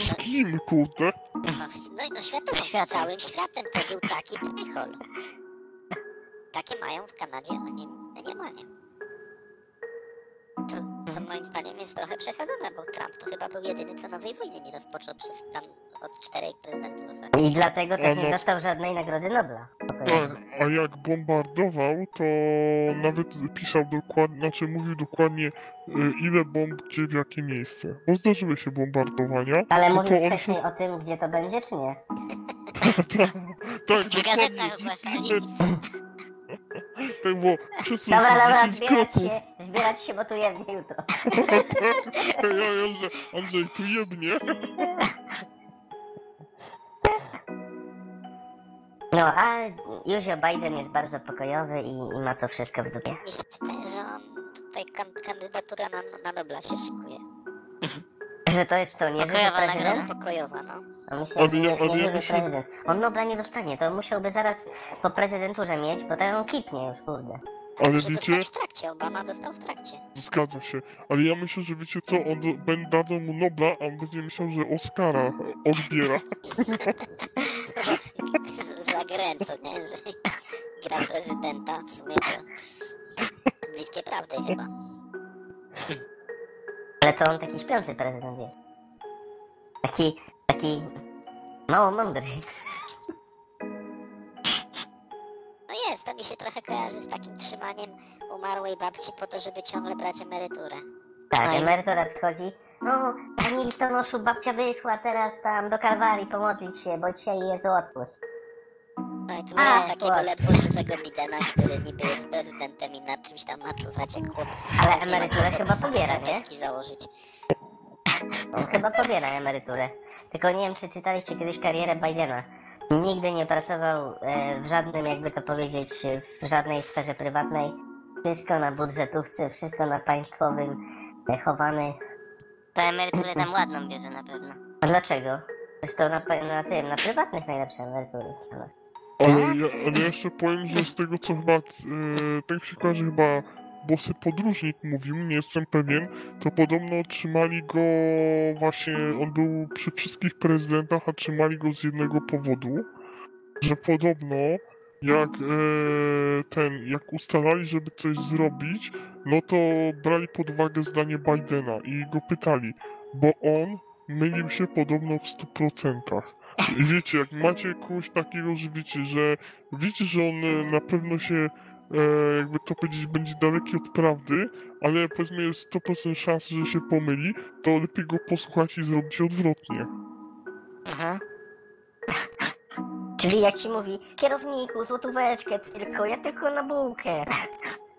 Z kim, kurde? No, s- no, i no światową, z Światem. całym światem to był taki psychol. Takie mają w Kanadzie, oni my nie mają. To, co moim zdaniem jest trochę przesadzone, bo Trump to chyba był jedyny, co nowej wojny nie rozpoczął przez tam od czterech prezydentów ostatnich. I dlatego też nie dostał żadnej nagrody Nobla. Tak, a jak bombardował, to nawet pisał dokładnie, znaczy mówił dokładnie y, ile bomb, gdzie, w jakie miejsce. Bo zdarzyły się bombardowania. Ale mówił to on wcześniej o tym, gdzie to będzie, czy nie? [laughs] tak, tak, W dokładnie. [laughs] Tak było, przesuń Dobra, dobra, 10 zbierać kroków. się, zbierać się, bo tu jebnie jutro. [laughs] Ja, Andrzej, Andrzej, tu jebnie. No, a Józio Biden jest bardzo pokojowy i, i ma to wszystko w dupie. Mi się wydaje, że on tutaj kan kandydatura na, na Nobla się szykuje. [laughs] Że to jest to, nie żywy Pokojowa prezydent? nagroda. Pokojowa, no. On myślał, że Ale ja- nie, nie żywy myślę- prezydent. On Nobla nie dostanie, to musiałby zaraz po prezydenturze mieć, bo to ją kitnie już, kurde. Ale Może wiecie, dostać w trakcie, Obama dostał w trakcie. zgadza się. Ale ja myślę, że wiecie co, on do, ben- dadzą mu Nobla, a on będzie myślał, że Oscara odbiera. Za grę, co nie? Że gra prezydenta, w sumie to bliskie prawdy chyba. Ale to on taki śpiący prezydent jest. Taki, taki mało mądry. Jest, to mi się trochę kojarzy z takim trzymaniem umarłej babci po to, żeby ciągle brać emeryturę. Tak, Oj. emerytura przychodzi. No, pani listonoszu, babcia wyszła teraz tam do Kalwarii pomodlić się, bo dzisiaj jest odpust. No i tu A, mamy takiego słodko. ledwo żywego Bidena, który niby jest prezydentem i nad czymś tam ma czuwać jak chłop. Ale emeryturę chyba pobiera, nie? założyć. On chyba pobiera emeryturę. Tylko nie wiem, czy czytaliście kiedyś karierę Bidena. Nigdy nie pracował e, w żadnym, jakby to powiedzieć, w żadnej sferze prywatnej. Wszystko na budżetówce, wszystko na państwowym, e, chowany. To emeryturę tam ładną bierze na pewno. A dlaczego? Zresztą na, na tym, na prywatnych najlepsze emerytury w Stanach. Ale ja, ale ja jeszcze powiem, że z tego co chyba, e, tak mi się kojarzy chyba bosy podróżnik mówił, nie jestem pewien, to podobno trzymali go właśnie, on był przy wszystkich prezydentach, a trzymali go z jednego powodu, że podobno jak e, ten, jak ustalali, żeby coś zrobić, no to brali pod uwagę zdanie Bidena i go pytali, bo on mylił się podobno w 100%. I wiecie, jak macie kogoś takiego, że wiecie, że wiecie, że on e, na pewno się, jakby to powiedzieć, będzie daleki od prawdy, ale powiedzmy jest 100% szans, że się pomyli, to lepiej go posłuchać i zrobić odwrotnie. Mhm. [laughs] Czyli jak ci mówi, kierowniku, złotóweczkę tylko, ja tylko na bułkę.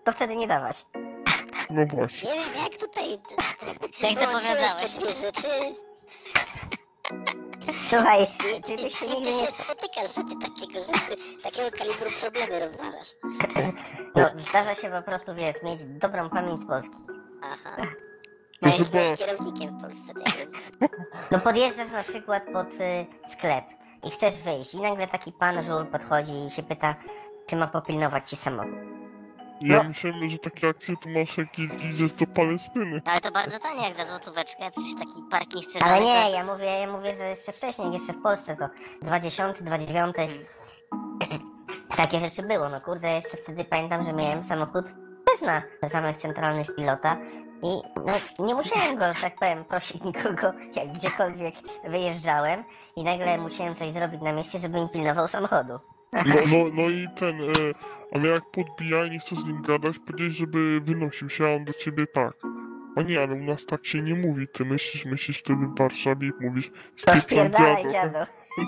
To wtedy nie dawać. No właśnie. Nie wiem jak tutaj... [laughs] Jak to powiadałeś. te dwie rzeczy. Słuchaj, ty byś się nigdy ty nie... spotykasz, że ty takiego rzeczy, takiego kalibru problemy rozważasz. [laughs] No, zdarza się po prostu, wiesz, mieć dobrą pamięć z Polski. Aha. No To i Byłeś kierownikiem w Polsce, tak. No podjeżdżasz na przykład pod y, sklep i chcesz wyjść i nagle taki pan żul podchodzi i się pyta, czy ma popilnować ci samochód. Ja No. myślałem, że takie akcje to masz jak idziesz do Palestyny. Ale to bardzo tanie jak za złotóweczkę, przecież taki parking szczerze. Ale nie, ja mówię, ja mówię, że jeszcze wcześniej, jeszcze w Polsce to 20, 29. [clears throat] Takie rzeczy było, no kurde, jeszcze wtedy pamiętam, że miałem samochód też na zamek centralny z pilota i no, nie musiałem go, że tak powiem, [laughs] prosić nikogo, jak gdziekolwiek wyjeżdżałem i nagle musiałem coś zrobić na mieście, żeby mi pilnował samochodu. No, no, [laughs] no i ten, e, ale jak podbija i nie chcesz z nim gadać, powiedzieć, żeby wynosił się, a on do ciebie tak. A nie, ale u nas tak się nie mówi. Ty myślisz, myślisz wtedy w Warszawie i mówisz To spieprzam spierdalaj, dziadu.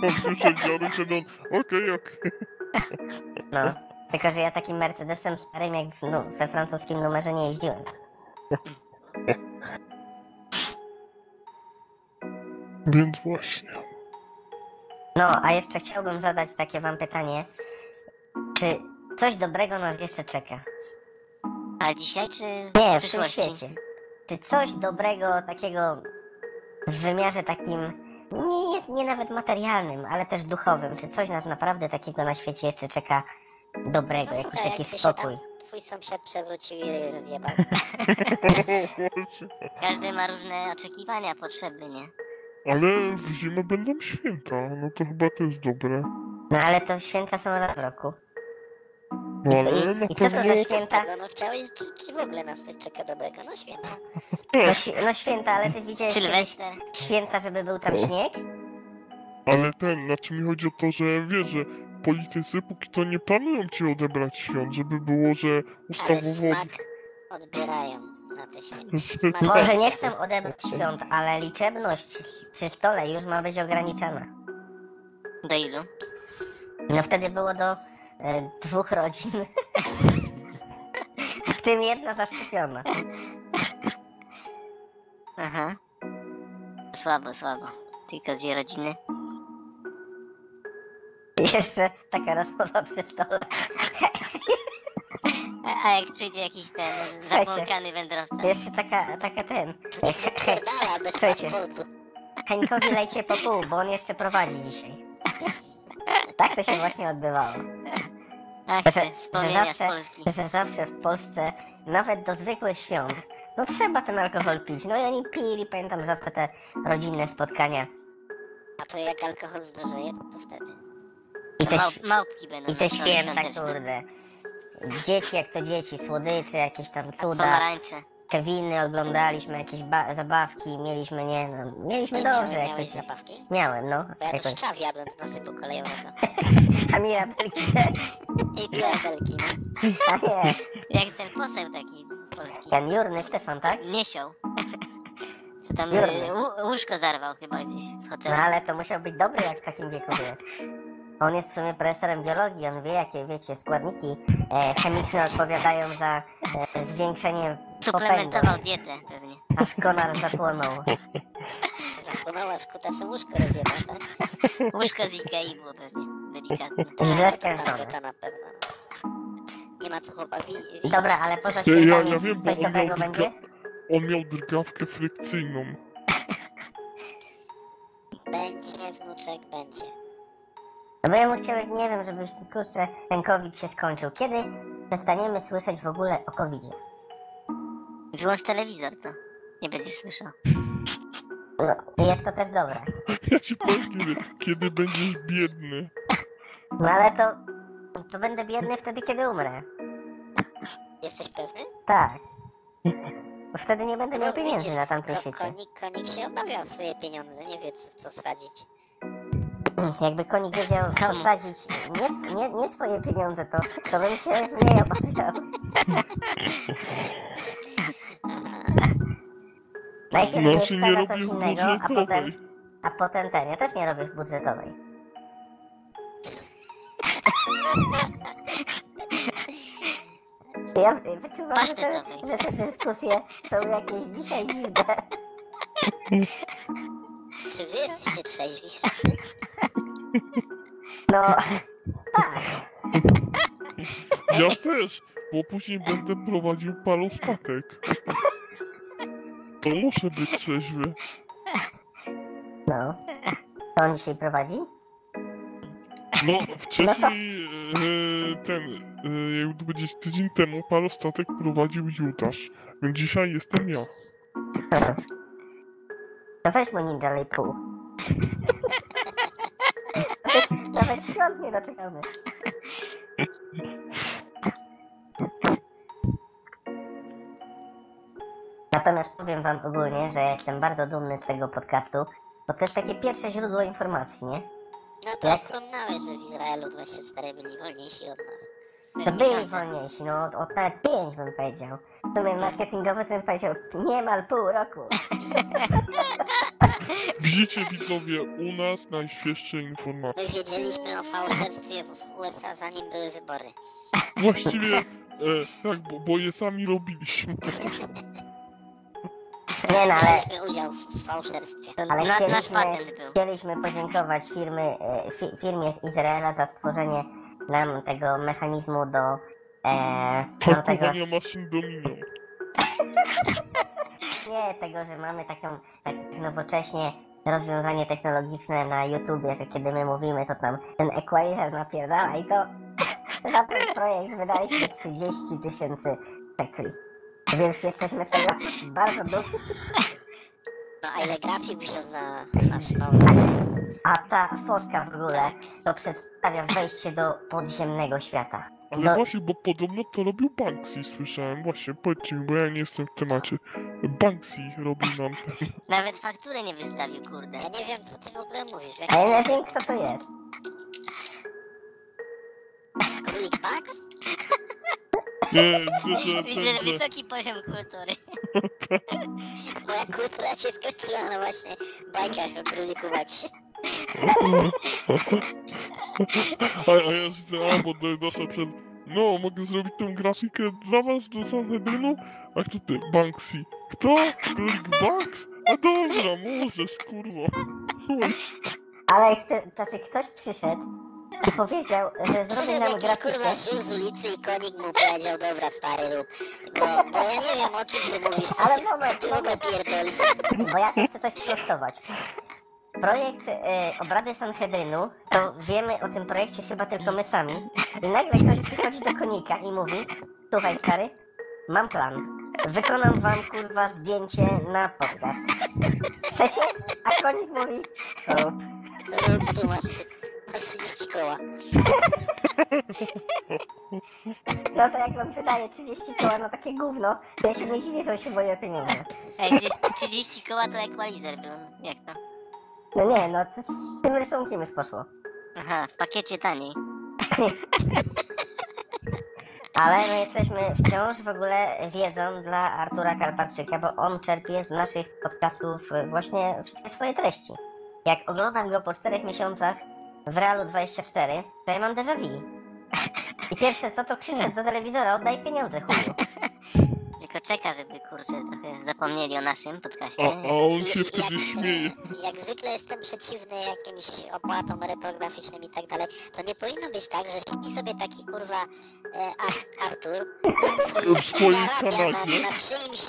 No, spieprzam dziadu, kiedy on, okej, okej. No, tylko że ja takim Mercedesem starym, jak no, we francuskim numerze nie jeździłem. [laughs] Więc właśnie. No, a jeszcze chciałbym zadać takie wam pytanie. Czy coś dobrego nas jeszcze czeka? A dzisiaj czy Nie, w w tym przyszłości? świecie. Czy coś dobrego takiego w wymiarze takim, nie, nie, nie nawet materialnym, ale też duchowym? Czy coś nas naprawdę takiego na świecie jeszcze czeka dobrego, No jakiś słuchaj, taki jakby się spokój? tam twój sąsiad przewrócił i rozjebał. [laughs] Każdy ma różne oczekiwania, potrzeby, nie? Ale w zimę będą święta, no to chyba to jest dobre. No ale to święta są raz w roku. No ale na I, i co to pewno... za święta? No, no chciałeś, czy, czy w ogóle nas coś czeka dobrego? No święta. No, świ- no święta, ale ty widziałeś święta, żeby był tam śnieg? Ale ten, znaczy mi chodzi o to, że wiesz, że politycy póki to nie planują ci odebrać świąt, żeby było, że Ale ustawowo... smak odbierają [laughs] Może nie chcę odebrać świąt, ale liczebność przy stole już ma być ograniczona. Do ilu? No wtedy było do e, dwóch rodzin. [laughs] w tym jedna zaszczepiona. Aha. Słabo, słabo. Tylko dwie rodziny. Jeszcze taka rozmowa przy stole. [laughs] A, a jak przyjdzie jakiś ten zabłąkany wędrowca? Jeszcze taka, taka ten. [laughs] Słuchajcie. Hańkowi lejcie po pół, bo on jeszcze prowadzi dzisiaj. Tak to się właśnie odbywało. Ach, Że- że zawsze- Polski. Że zawsze w Polsce, nawet do zwykłych świąt, no trzeba ten alkohol pić. No i oni pili, pamiętam zawsze te rodzinne spotkania. A to jak alkohol zdrożeje, to, wtedy. I te, Mał, małpki będą i te święta, kurde. Dzieci jak to dzieci, słodycze, jakieś tam cuda. Pomarańcze. Keviny oglądaliśmy, jakieś ba- zabawki, mieliśmy, nie no, mieliśmy Ty dobrze miałeś, jakoś. zabawki? Miałem, no. Bo ja to Jakoś. szczaw jadłem z nasypu kolejowego. [laughs] A Mirabelki też. I pierdolki, no. A nie, Jak ten poseł taki z Polski. Jan Jurny Stefan, tak? Niesioł. Co tam y, łó- łóżko zarwał chyba gdzieś w No hotelu. ale to musiał być dobry jak w takim wieku, wiesz. On jest w sumie profesorem biologii, on wie jakie, wiecie, składniki e, chemiczne odpowiadają za e, zwiększenie popędu. Suplementował dietę pewnie. Aż konar zapłonął. [laughs] Zapłonęła szkuta, sobie łóżko rozjebał, tak? Łóżko z Ikei było pewnie delikatne. Źle Tak, to skręcone. tandeta na pewno. no. Nie ma co chłopa wi- wi- Dobra, ale poza Ja, ja, świętami ja wiem, bo coś on miał, dobrego drga... będzie? on miał drgawkę frykcyjną. [laughs] Będzie, wnuczek, będzie. No bo ja bym chciał, nie wiem, żebyś, kurczę, ten COVID się skończył. Kiedy przestaniemy słyszeć w ogóle o COVIDzie? Wyłącz telewizor, to nie będziesz słyszał. No, jest to też dobre. [laughs] Ja ci powiem, kiedy, kiedy będziesz biedny. No ale to... To będę biedny wtedy, kiedy umrę. Jesteś pewny? Tak. Bo wtedy nie będę miał No, pieniędzy widzisz, na tamtym ko- świecie. Konik, konik się obawia o swoje pieniądze, nie wie co, co sadzić. [clears throat] Jakby konik wiedział, co Komu? sadzić, nie, nie, nie swoje pieniądze, to, to bym się mniej obawiał. [laughs] Najpierw No się nie wsadza coś innego, a potem, a potem ten. Ja też nie robię w budżetowej. Ja wyczuwam, że te, że te dyskusje są jakieś dzisiaj dziwne. [laughs] Czy wy jesteście trzeźwi? No, tak. [laughs] Ja też, bo później będę prowadził palostatek. To muszę być trzeźwy. No. To on dzisiaj prowadzi? No, wcześniej e, ten, e, jakby powiedzieć, tydzień temu palostatek prowadził Judasz, więc dzisiaj jestem ja. To weź mu ninja lej pół. [laughs] Nawet świąt nie doczekamy. Natomiast powiem wam ogólnie, że jestem bardzo dumny z tego podcastu, bo to jest takie pierwsze źródło informacji, nie? No to Jak- wspomniałeś, że w Izraelu 24 byli wolniejsi od nas. To byli wolniejsi, no od- nawet pięć bym powiedział. W sumie marketingowy ten powiedział niemal pół roku. [laughs] Widzicie widzowie, u nas najświeższe My informacje. wiedzieliśmy o fałszerstwie w USA zanim były wybory. [laughs] Właściwie, e, tak, bo, bo je sami robiliśmy. Nie no, ale Mieliśmy udział w fałszerstwie. To Ale na, nasz chcieliśmy- patent był. Chcieliśmy podziękować firmy, e, fi, firmie z Izraela za stworzenie nam tego mechanizmu do, e, do tego, Pakowania maszyn dominą. [laughs] nie tego, że mamy taką tak nowocześnie rozwiązanie technologiczne na YouTubie, że kiedy my mówimy, to tam ten equalizer napierdala i to [laughs] za ten projekt wydaliśmy 30 tysięcy szekli. Więc jesteśmy z tego bardzo dumni. No a ile grafik wziął za nasz nowy? A ta fotka w ogóle to przedstawia wejście do podziemnego świata. Ale No, właśnie, bo podobno to robił Banksy, słyszałem. Właśnie, powiedzcie mi, bo ja nie jestem w temacie. Banksy robił nam ten. [laughs] Nawet faktury nie wystawił, kurde. Ja nie wiem co ty w ogóle mówisz. a ja nie wiem kto to jest. [laughs] królik Max? [laughs] Nie, widzę, że Widzę, ten, że wysoki poziom kultury. Moja kultura się skończyła na właśnie bajkach o króliku Maxie. A, a ja widzę, a, bo doszło przed... No, mogę zrobić tą grafikę dla was do Sanhedrynu? A kto ty? Banksy. Kto? Królik Banks? A dobra, możesz, kurwa. Chuj. Ale kto, znaczy ktoś przyszedł i powiedział, że zrobi Przyszedł nam jakiś grafikę. kurwa z ulicy i konik mu powiedział, dobra stary rób. Bo, bo ja nie wiem o kim ty mówisz, co Ale ty, moment, co ty w ogóle moment. pierdolisz. Bo ja tu chcę coś sprostować. Projekt e, Obrady Sanhedrynu, to wiemy o tym projekcie chyba tylko my sami. I nagle ktoś przychodzi do konika i mówi, słuchaj stary, mam plan. Wykonam wam kurwa zdjęcie na podcast. Chcecie? A konik mówi, rób. Rób tu masz, masz 30 koła. No to jak wam wydaje 30 koła na takie gówno, to ja się nie dziwię, że on się boję o pieniądze. Ej, gdzieś 30 koła to equalizer był. Jak to? No nie, no to z tym rysunkiem już poszło. Aha, w pakiecie taniej. [laughs] Ale my jesteśmy wciąż w ogóle wiedzą dla Artura Karpatrzyka, bo on czerpie z naszych podcastów właśnie wszystkie swoje treści. Jak oglądam go po czterech miesiącach w Realu 24, to ja mam déjà vu. I pierwsze co to krzyczę do telewizora, oddaj pieniądze, chuju. [laughs] Tylko czeka, żeby kurczę trochę zapomnieli o naszym podcaście. A, a on się i wtedy jak, śmieje. Jak zwykle jestem przeciwny jakimś opłatom reprograficznym i tak dalej, to nie powinno być tak, że siedzi sobie taki kurwa e, Ar- Artur i [laughs] W swoim zarabia na, na czyimś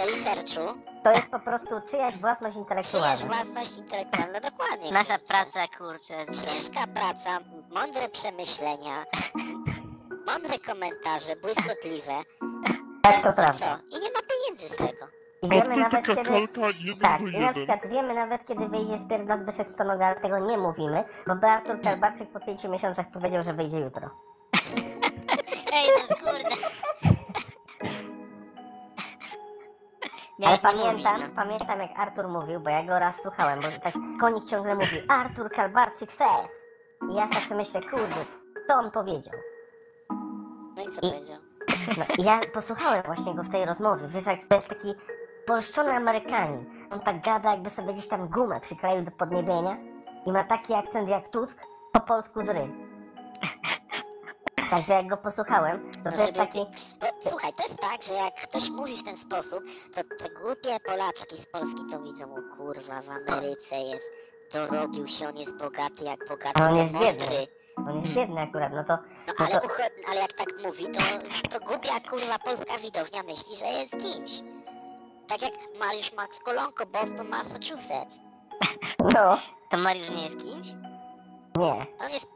e, researchu, To jest po prostu czyjaś własność czyjaś intelektualna. własność intelektualna, [laughs] dokładnie. Nasza kurczę. praca, kurczę. Ciężka praca, mądre przemyślenia, mądre komentarze, błyskotliwe. Tak to prawda. co? I nie ma pieniędzy z tego. I wiemy nawet kiedy... Tak, i na przykład wiemy nawet kiedy wyjdzie z pierda Zbyszek Stonoga, ale tego nie mówimy, bo Beatur Kalbarczyk po pięciu miesiącach powiedział, że wyjdzie jutro. [laughs] Ej, no kurde. [laughs] Ale pamiętam, mówić, no. pamiętam jak Artur mówił, bo ja go raz słuchałem, bo tak konik ciągle mówi Artur Kalbarczyk ses. I ja tak sobie myślę, kurde, co on powiedział? No i co I- powiedział? No, i ja posłuchałem właśnie go w tej rozmowie, wiesz, jak to jest taki polszczony Amerykanin. On tak gada, jakby sobie gdzieś tam gumę przykleił do podniebienia i ma taki akcent jak Tusk, po polsku z ry. [laughs] Także jak go posłuchałem, to to jest taki... Bo, słuchaj, to jest tak, że jak ktoś mówi w ten sposób, to te głupie Polaczki z Polski to widzą, o kurwa, w Ameryce jest, dorobił się, on jest bogaty jak bogaty, A on jest biedny. On jest biedny akurat, no to... No No ale, to- ucho, ale jak tak mówi, to, to głupia kurwa polska widownia myśli, że jest kimś. Tak jak Mariusz Max Kolonko, Boston, Massachusetts. No, To Mariusz nie jest kimś? nie. On jest...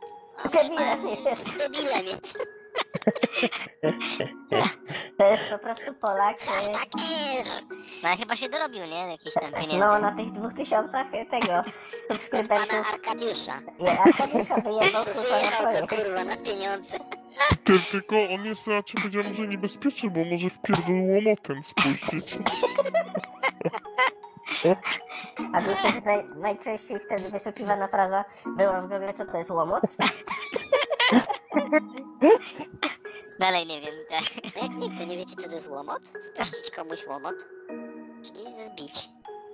On Debilem jest. Debilem jest. [laughs] To jest po prostu Polak... Hashtag R. No ale chyba się dorobił, nie? Jakieś tam pieniędzy. No, na tych dwóch tysiącach tego [laughs] Pana subskrybentów. Arkadiusza. Ja Arkadiusza [laughs] kurwa Wyjechał swoje. kurwa na pieniądze. Ty, tylko on jest raczej powiedziałem, że niebezpieczny, bo może wpierdol łomotem spuścić. A wiecie, że naj, najczęściej wtedy wyszukiwana fraza była w Google, co to jest łomot? [laughs] Dalej nie wiem, tak. No jak nigdy nie wiecie co to jest łomot? Spuścić komuś łomot? Czyli zbić.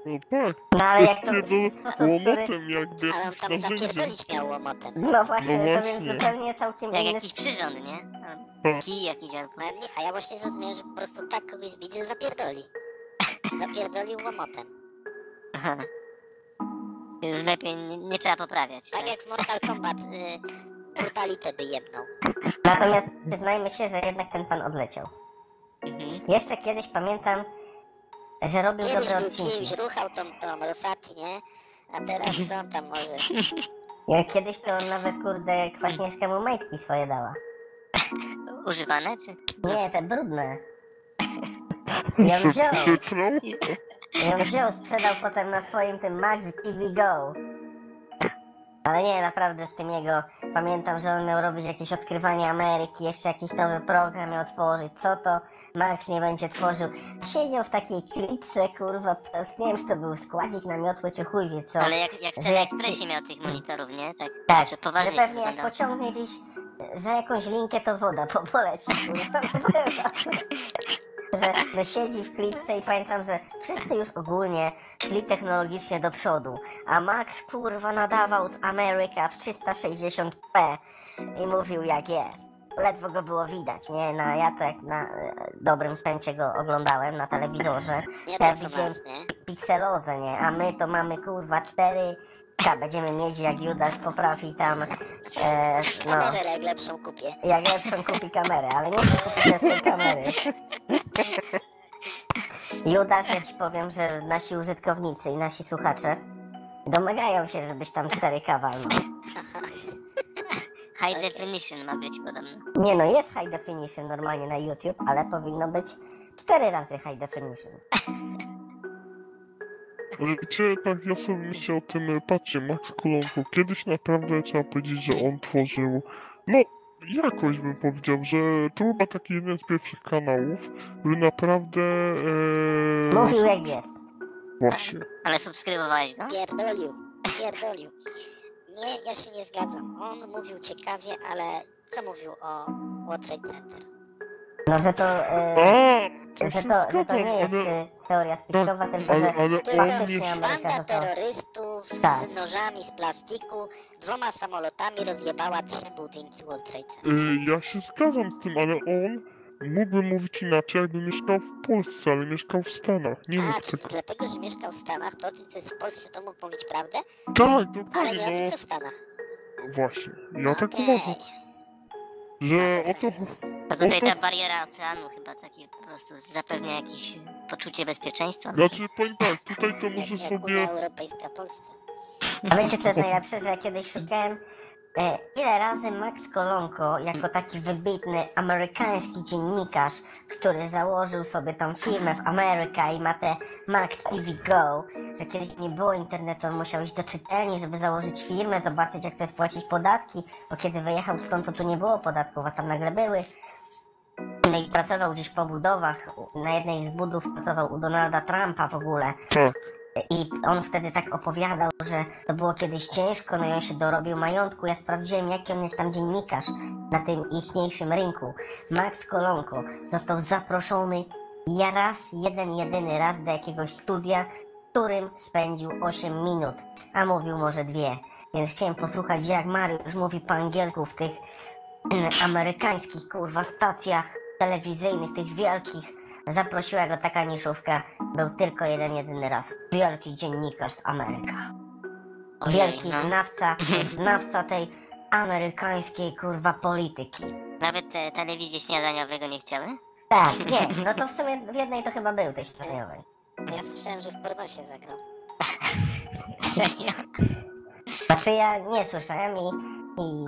No tak, No ale jak to w wpierdol sposób, który... łomotem jakby Ale on tam narzędziem. zapierdolić miał łomotem. No właśnie, No to właśnie. więc zupełnie całkiem Jak inny... jakiś przyrząd, nie? Tak. No, Kij jakiś albo... No, nie, a ja właśnie zrozumiałem, że po prostu tak kogoś zbić, że zapierdoli. Zapierdolił łomotem. Aha. Już lepiej nie, nie trzeba poprawiać. Tak Tak? jak w Mortal Kombat y, brutalitę by jedną. Natomiast przyznajmy się, że jednak ten pan odleciał. Mhm. Jeszcze kiedyś pamiętam, że robił Kiedyś dobre był odcinki. kimś, ruchał tą, tą Rosati, nie? A teraz co on tam może? [laughs] Ja Kiedyś to on nawet, kurde, Kwaśniewskiemu majtki swoje dała. Używane, czy? Nie, te brudne. I on wziął, i on wziął, sprzedał potem na swoim tym Max TV Go. Ale nie, naprawdę z tym jego, pamiętam, że on miał robić jakieś odkrywanie Ameryki, jeszcze jakiś nowy program miał tworzyć, co to Max nie będzie tworzył. Siedział w takiej klipce, kurwa, nie wiem, czy to był składzik na miotły, czy chuj wie co. Ale jak, jak w Że Czarnej jak- Ekspresie miał tych monitorów, nie? Tak, Tak, że że poważnie pewnie jak pociągnie gdzieś za jakąś linkę, to woda po poleci, kurwa. [laughs] że no, siedzi w klitce i pamiętam, że wszyscy już ogólnie szli technologicznie do przodu, a Max kurwa nadawał z Ameryka w 360p i mówił jak jest. Ledwo go było widać, nie? Na, ja to jak na e, dobrym spęcie go oglądałem na telewizorze. Ja, ja widziałem pikselozę, nie? A my to mamy kurwa 4 ta, będziemy mieć jak Judasz poprawi tam. E, no, Kamerę jak lepszą kupię. Jak lepszą kupi kamerę, ale nie chcę kupić lepszej kamery. Judasz, ja ci powiem, że nasi użytkownicy i nasi słuchacze domagają się, żebyś tam 4K walnął. High definition ma być podobno. Nie no, jest high definition normalnie na YouTube, ale powinno być 4 razy high definition. Ale wiecie, tak ja sobie myślę o tym, patrzcie, Max Kolonko, kiedyś naprawdę trzeba powiedzieć, że on tworzył, no, jakoś bym powiedział, że to chyba taki jeden z pierwszych kanałów, który naprawdę, e, Mówił jak jest. właśnie, Ale subskrybowałeś go? Pierdolił. Pierdolił. Nie, ja się nie zgadzam. On mówił ciekawie, ale co mówił o World Trade Center? No, że to, e, a, że to, że to nie jest ale, e, teoria spiskowa, tylko ale, że ale on faktycznie jest, Ameryka Banda została... terrorystów Tak. z nożami z plastiku dwoma samolotami rozjebała trzy budynki World Trade Center. e, ja się zgadzam z tym, ale on mógłby mówić inaczej, jakby mieszkał w Polsce, ale mieszkał w Stanach, nie A, tak, dlatego, że mieszkał w Stanach, to o tym, co jest w Polsce, to mógł mówić prawdę, tak, ale dokładnie, nie o tym, no, co w Stanach. właśnie, ja tak Okej. uważam, że o to, To tutaj ta bariera oceanu chyba taki po prostu zapewnia jakieś poczucie bezpieczeństwa. Znaczy, powiem tak, tutaj to Jak, może jak sobie... Unia Europejska Polsce. A wiecie co jest najlepsze, że ja kiedyś szukałem ile razy Max Kolonko, jako taki wybitny amerykański dziennikarz, który założył sobie tą firmę w Ameryka i ma te Max TV Go, że kiedyś nie było internetu, on musiał iść do czytelni, żeby założyć firmę, zobaczyć jak chce spłacić podatki, bo kiedy wyjechał stąd, to tu nie było podatków, a tam nagle były. No i pracował gdzieś po budowach, na jednej z budów pracował u Donalda Trumpa w ogóle. Tak. I on wtedy tak opowiadał, że to było kiedyś ciężko, no i on się dorobił majątku. Ja sprawdziłem, jaki on jest tam dziennikarz na tym ichniejszym rynku. Max Kolonko został zaproszony ja raz, jeden, jedyny raz do jakiegoś studia, w którym spędził 8 minut, a mówił może dwie. Więc chciałem posłuchać, jak Mariusz mówi po angielsku w tych mm, amerykańskich, kurwa, stacjach telewizyjnych, tych wielkich. Zaprosiła go taka niszówka. Był tylko jeden, jedyny raz. Wielki dziennikarz z Ameryka. Wielki no. znawca, [laughs] znawca tej amerykańskiej, kurwa, polityki. Nawet te telewizje śniadaniowego nie chciały? Tak, nie, [laughs] no to w sumie w jednej to chyba był tej śniadaniowej. Ja słyszałem, że w pornosie zagrał. [laughs] Serio? Znaczy ja nie słyszałem i, i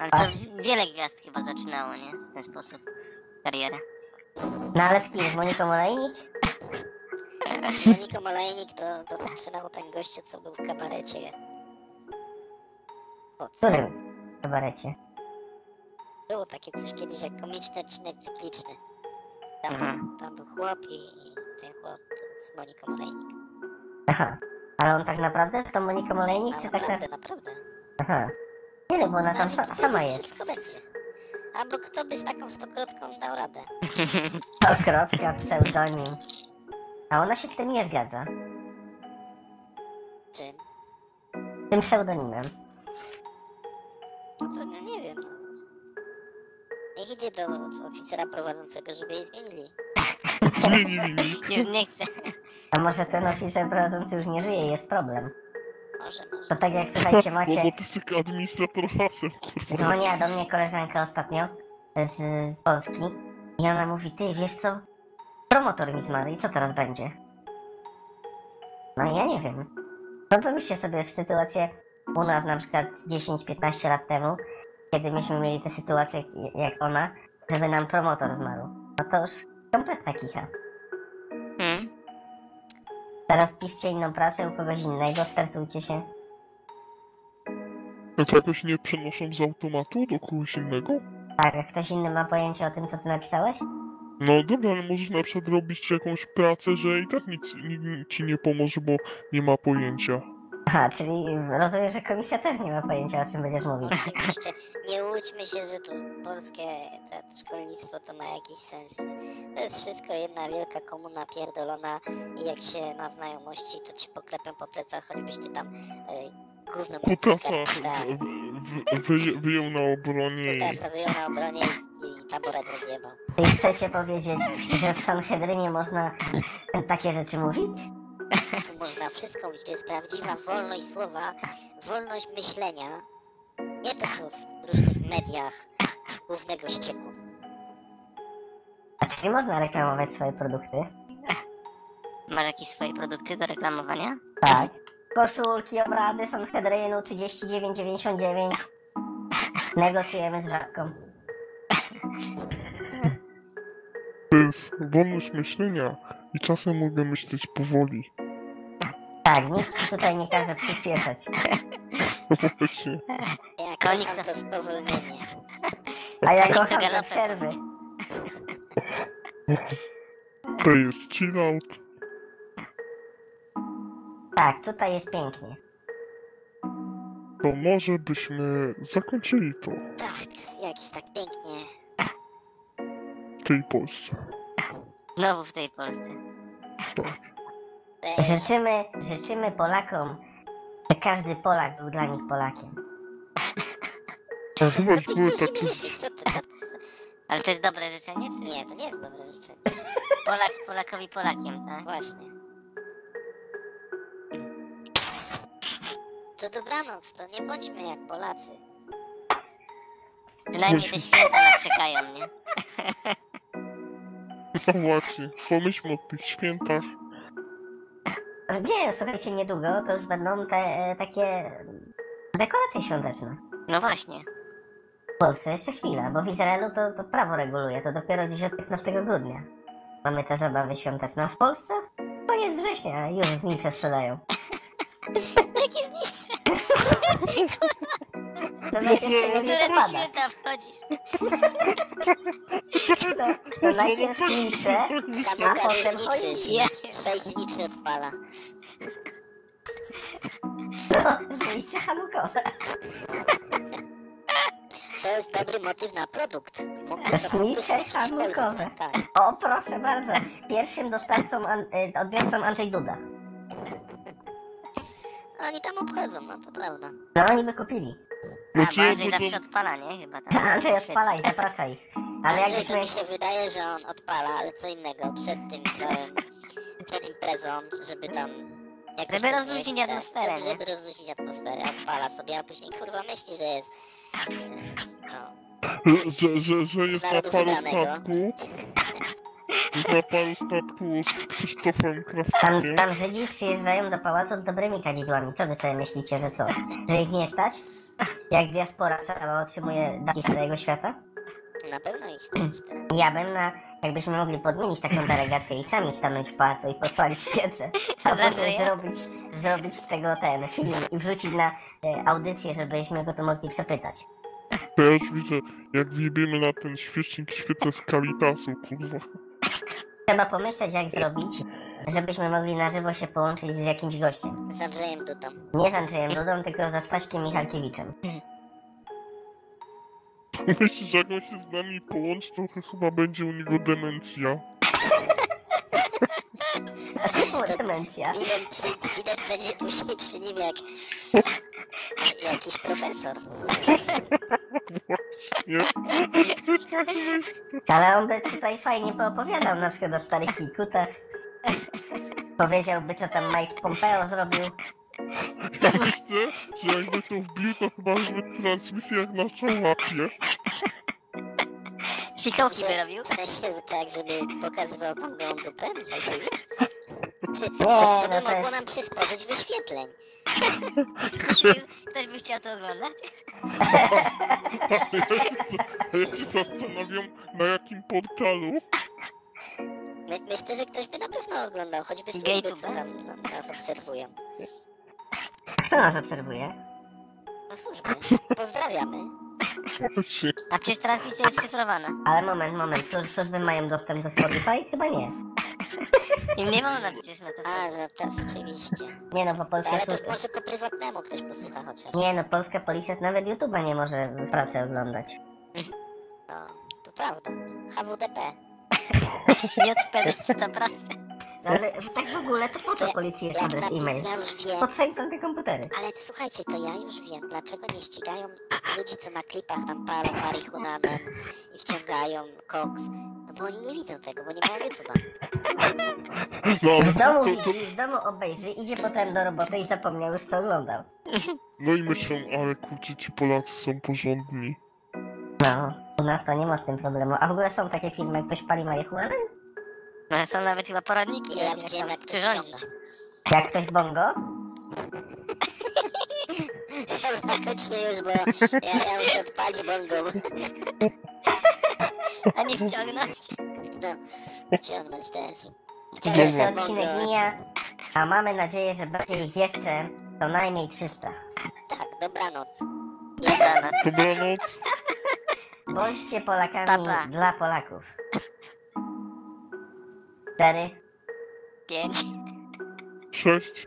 Ale to wiele gwiazd chyba zaczynało, nie? W ten sposób. Karierę. No ale z kim? Z Moniką Olejnik? Moniko to, to zaczynał ten gościu, co był w kabarecie. O, co? którym kabarecie? Było takie coś kiedyś jak komiczny odcinek cykliczny. Tam, Mhm. tam był chłop i, i ten chłop z Moniką Olejnik. Aha. Ale on tak naprawdę z tą Moniką Olejnik, A czy tak na... naprawdę, naprawdę. Aha. Nie no, bo ona tam sa- to sama jest. Wszystko będzie. Albo kto by z taką stokrotką dał radę? [laughs] Okrotka, pseudonim. A ona się z tym nie zgadza. Czym? Tym pseudonimem. No to no, nie wiem. Niech idzie do oficera prowadzącego, żeby jej zmienili. Zmienili [laughs] mi. Nie, nie chcę. A może ten oficer prowadzący już nie żyje, jest problem. To tak jak słuchajcie, [laughs] macie... bo to jak administrator haseł, kurwa. Dzwoniła do mnie koleżanka ostatnio z, z Polski i ona mówi, ty wiesz co? Promotor mi zmarł i co teraz będzie? No ja nie wiem. No pomyślcie sobie w sytuację u nas na przykład 10-15 lat temu, kiedy myśmy mieli tę sytuację jak ona, żeby nam promotor zmarł. No to już kompletna kicha. Teraz piszcie inną pracę u kogoś innego, stresujcie się. To jakoś nie przenoszą z automatu do kogoś innego? Tak, jak ktoś inny ma pojęcie o tym, co ty napisałeś? No dobra, ale możesz na przykład robić jakąś pracę, że i tak nic, nikt ci nie pomoże, bo nie ma pojęcia. Aha, czyli rozumiem, że komisja też nie ma pojęcia, o czym będziesz mówić. Oczywiście nie łudźmy się, że tu polskie te, szkolnictwo to ma jakiś sens. To jest wszystko jedna wielka komuna pierdolona i jak się ma znajomości, to ci poklepią po plecach, choćbyś ty tam y, gówno w- wyje- wyjął na obronie. Kutasa wyjął na obronie i, i taboret rozjebał. I chcecie powiedzieć, że w Sanhedrynie można takie rzeczy mówić? Tu można wszystko mówić, to jest prawdziwa wolność słowa, wolność myślenia. Nie to co w różnych mediach głównego ścieku. A czy można reklamować swoje produkty? Masz jakieś swoje produkty do reklamowania? Tak. Koszulki, obrady Sanhedrynu 39,99. Negocjujemy z żabką. To jest wolność myślenia i czasem mogę myśleć powoli. Tak, nikt ci tutaj nie każe przyspieszać. [laughs] Właśnie. Ja Konik kocham to- spowolnienie. A ja Konik to kocham te przerwy. [laughs] To jest chill out. Tak, tutaj jest pięknie. To może byśmy zakończyli to Tak, jak jest tak pięknie. w tej Polsce. Znowu w tej Polsce. Życzymy, życzymy Polakom, że każdy Polak był dla nich Polakiem. Chyba takie... Ale to jest dobre życzenie, czy Nie, to nie jest dobre życzenie. Polak Polakowi Polakiem, tak? Właśnie. To dobranoc, to nie bądźmy jak Polacy. Przynajmniej te święta nas czekają, nie? [laughs] No właśnie, pomyślmy o tych świętach. Nie, słuchajcie, niedługo to już będą te e, takie dekoracje świąteczne. No właśnie. W Polsce jeszcze chwila, bo w Izraelu to, to prawo reguluje, to dopiero dziś od 15 grudnia. Mamy te zabawy świąteczne, a w Polsce? Koniec września, już znicze sprzedają. [laughs] Jakie zniszcze? [laughs] To najpierw tego Które ty listopada. święta wchodzisz? To, to najpierw znicze, a Hanuka potem choinki. Ja odpala. No, znicze hanukowe. To jest dobry motyw na produkt. Mógłby to Znicze wypuścić w Polsce. hanukowe. Tak. O, proszę bardzo. Pierwszym dostawcą, an, y, odbiorcą Andrzej Duda. Oni tam obchodzą, no to prawda. No, oni by kupili. A, Znaczy, bo Andrzej zawsze odpala, nie? Chyba tam. [laughs] Andrzej, odpalaj, zapraszaj. Ale Andrzej, jakbyśmy... to mi się wydaje, że on odpala, ale co innego, przed tym całym, przed imprezą, żeby tam... jakoś Żeby to rozluźnić tak, atmosferę, Żeby, nie? żeby rozluźnić atmosferę, odpala sobie, a później kurwa myśli, że jest... No, Że, że, że jest na Narodu paru wybranego. statku. Jest na paru statku z Krzysztofem Tam, Krawczykiem. tam Żydzi przyjeżdżają do pałacu z dobrymi kadzidłami. Co wy sobie myślicie, że co? Że ich nie stać? Jak diaspora cała otrzymuje daki z całego świata? na pewno tak. [clears throat] Ja bym na... Jakbyśmy mogli podmienić taką delegację i sami stanąć w pałacu i podpalić świecę, a Dobra, potem ja- zrobić, zrobić z tego ten film i wrzucić na e, audycję, żebyśmy go tu mogli przepytać. To ja już widzę, jak wjebiemy na ten świecznik świecę z Caritasu, kurwa. Trzeba pomyśleć, jak zrobić, żebyśmy mogli na żywo się połączyć z jakimś gościem. Z Andrzejem Dudą. Nie z Andrzejem Dudą, tylko ze Staśkiem Michalkiewiczem. [laughs] Myślisz, że jak on się z nami połączy, to chyba będzie u niego demencja. [laughs] A czemu demencja? Przy, widać będzie później przy nim jak... jakiś profesor. Nie? Tak. Ale on by tutaj fajnie poopowiadał na przykład o starych kikutach. Powiedziałby, co tam Mike Pompeo zrobił. Ja myślę, że jakby to wbił, to chyba by transmisja jak na łapie. Fikołki by robił. Tak, żeby pokazywał gołą dupę, Michalkiewicz. Ty, Nie, to no by to mogło jest... nam przysporzyć wyświetleń. Jeśli [laughs] ktoś by chciał to oglądać. Ja się zastanawiam, na jakim portalu. My, myślę, że ktoś by na pewno oglądał, choćby służby, Gate'u, co tam no, nas obserwują. Kto nas obserwuje? No służby. Pozdrawiamy. [laughs] A przecież transmisja jest szyfrowana. Ale moment, moment, służ- służby mają dostęp do Spotify? Chyba nie. Im nie wolno przecież na to A, że to rzeczywiście. Nie no, bo polska Ale to służba... może po prywatnemu ktoś posłucha chociaż. Nie no, polska policja nawet YouTube'a nie może w pracy oglądać. No, to prawda. HWDP. JPD 100%. No, ale tak w ogóle, to po co policji jest adres na- e-mail? Ja już wiem. Po co im tam te komputery? Ale słuchajcie, to ja już wiem, dlaczego nie ścigają ludzi, co na klipach tam palą marihuanę i wciągają koks. No bo oni nie widzą tego, bo nie mają YouTube'a. No, W domu to, to, widzi, w domu obejrzy, idzie potem do roboty i zapomniał już co oglądał. no i myślą, ale kurczę, ci Polacy są porządni. No, u nas to nie ma z tym problemu. A w ogóle są takie filmy, jak ktoś pali marihuanę? No są nawet chyba poradniki, Ja jak widziałem, tam jak ktoś bongo? Dobra, kończmy już, bo ja, ja muszę odpalić bongo. A nie ściągnąć. No, ciągnąć też. Dobra. to odcinek mija, a mamy nadzieję, że będzie ich jeszcze co najmniej 300. Tak, dobranoc. Dobranoc. Dobranoc. Bądźcie Polakami Pa, pa. dla Polaków. 4 Pięć. Cześć.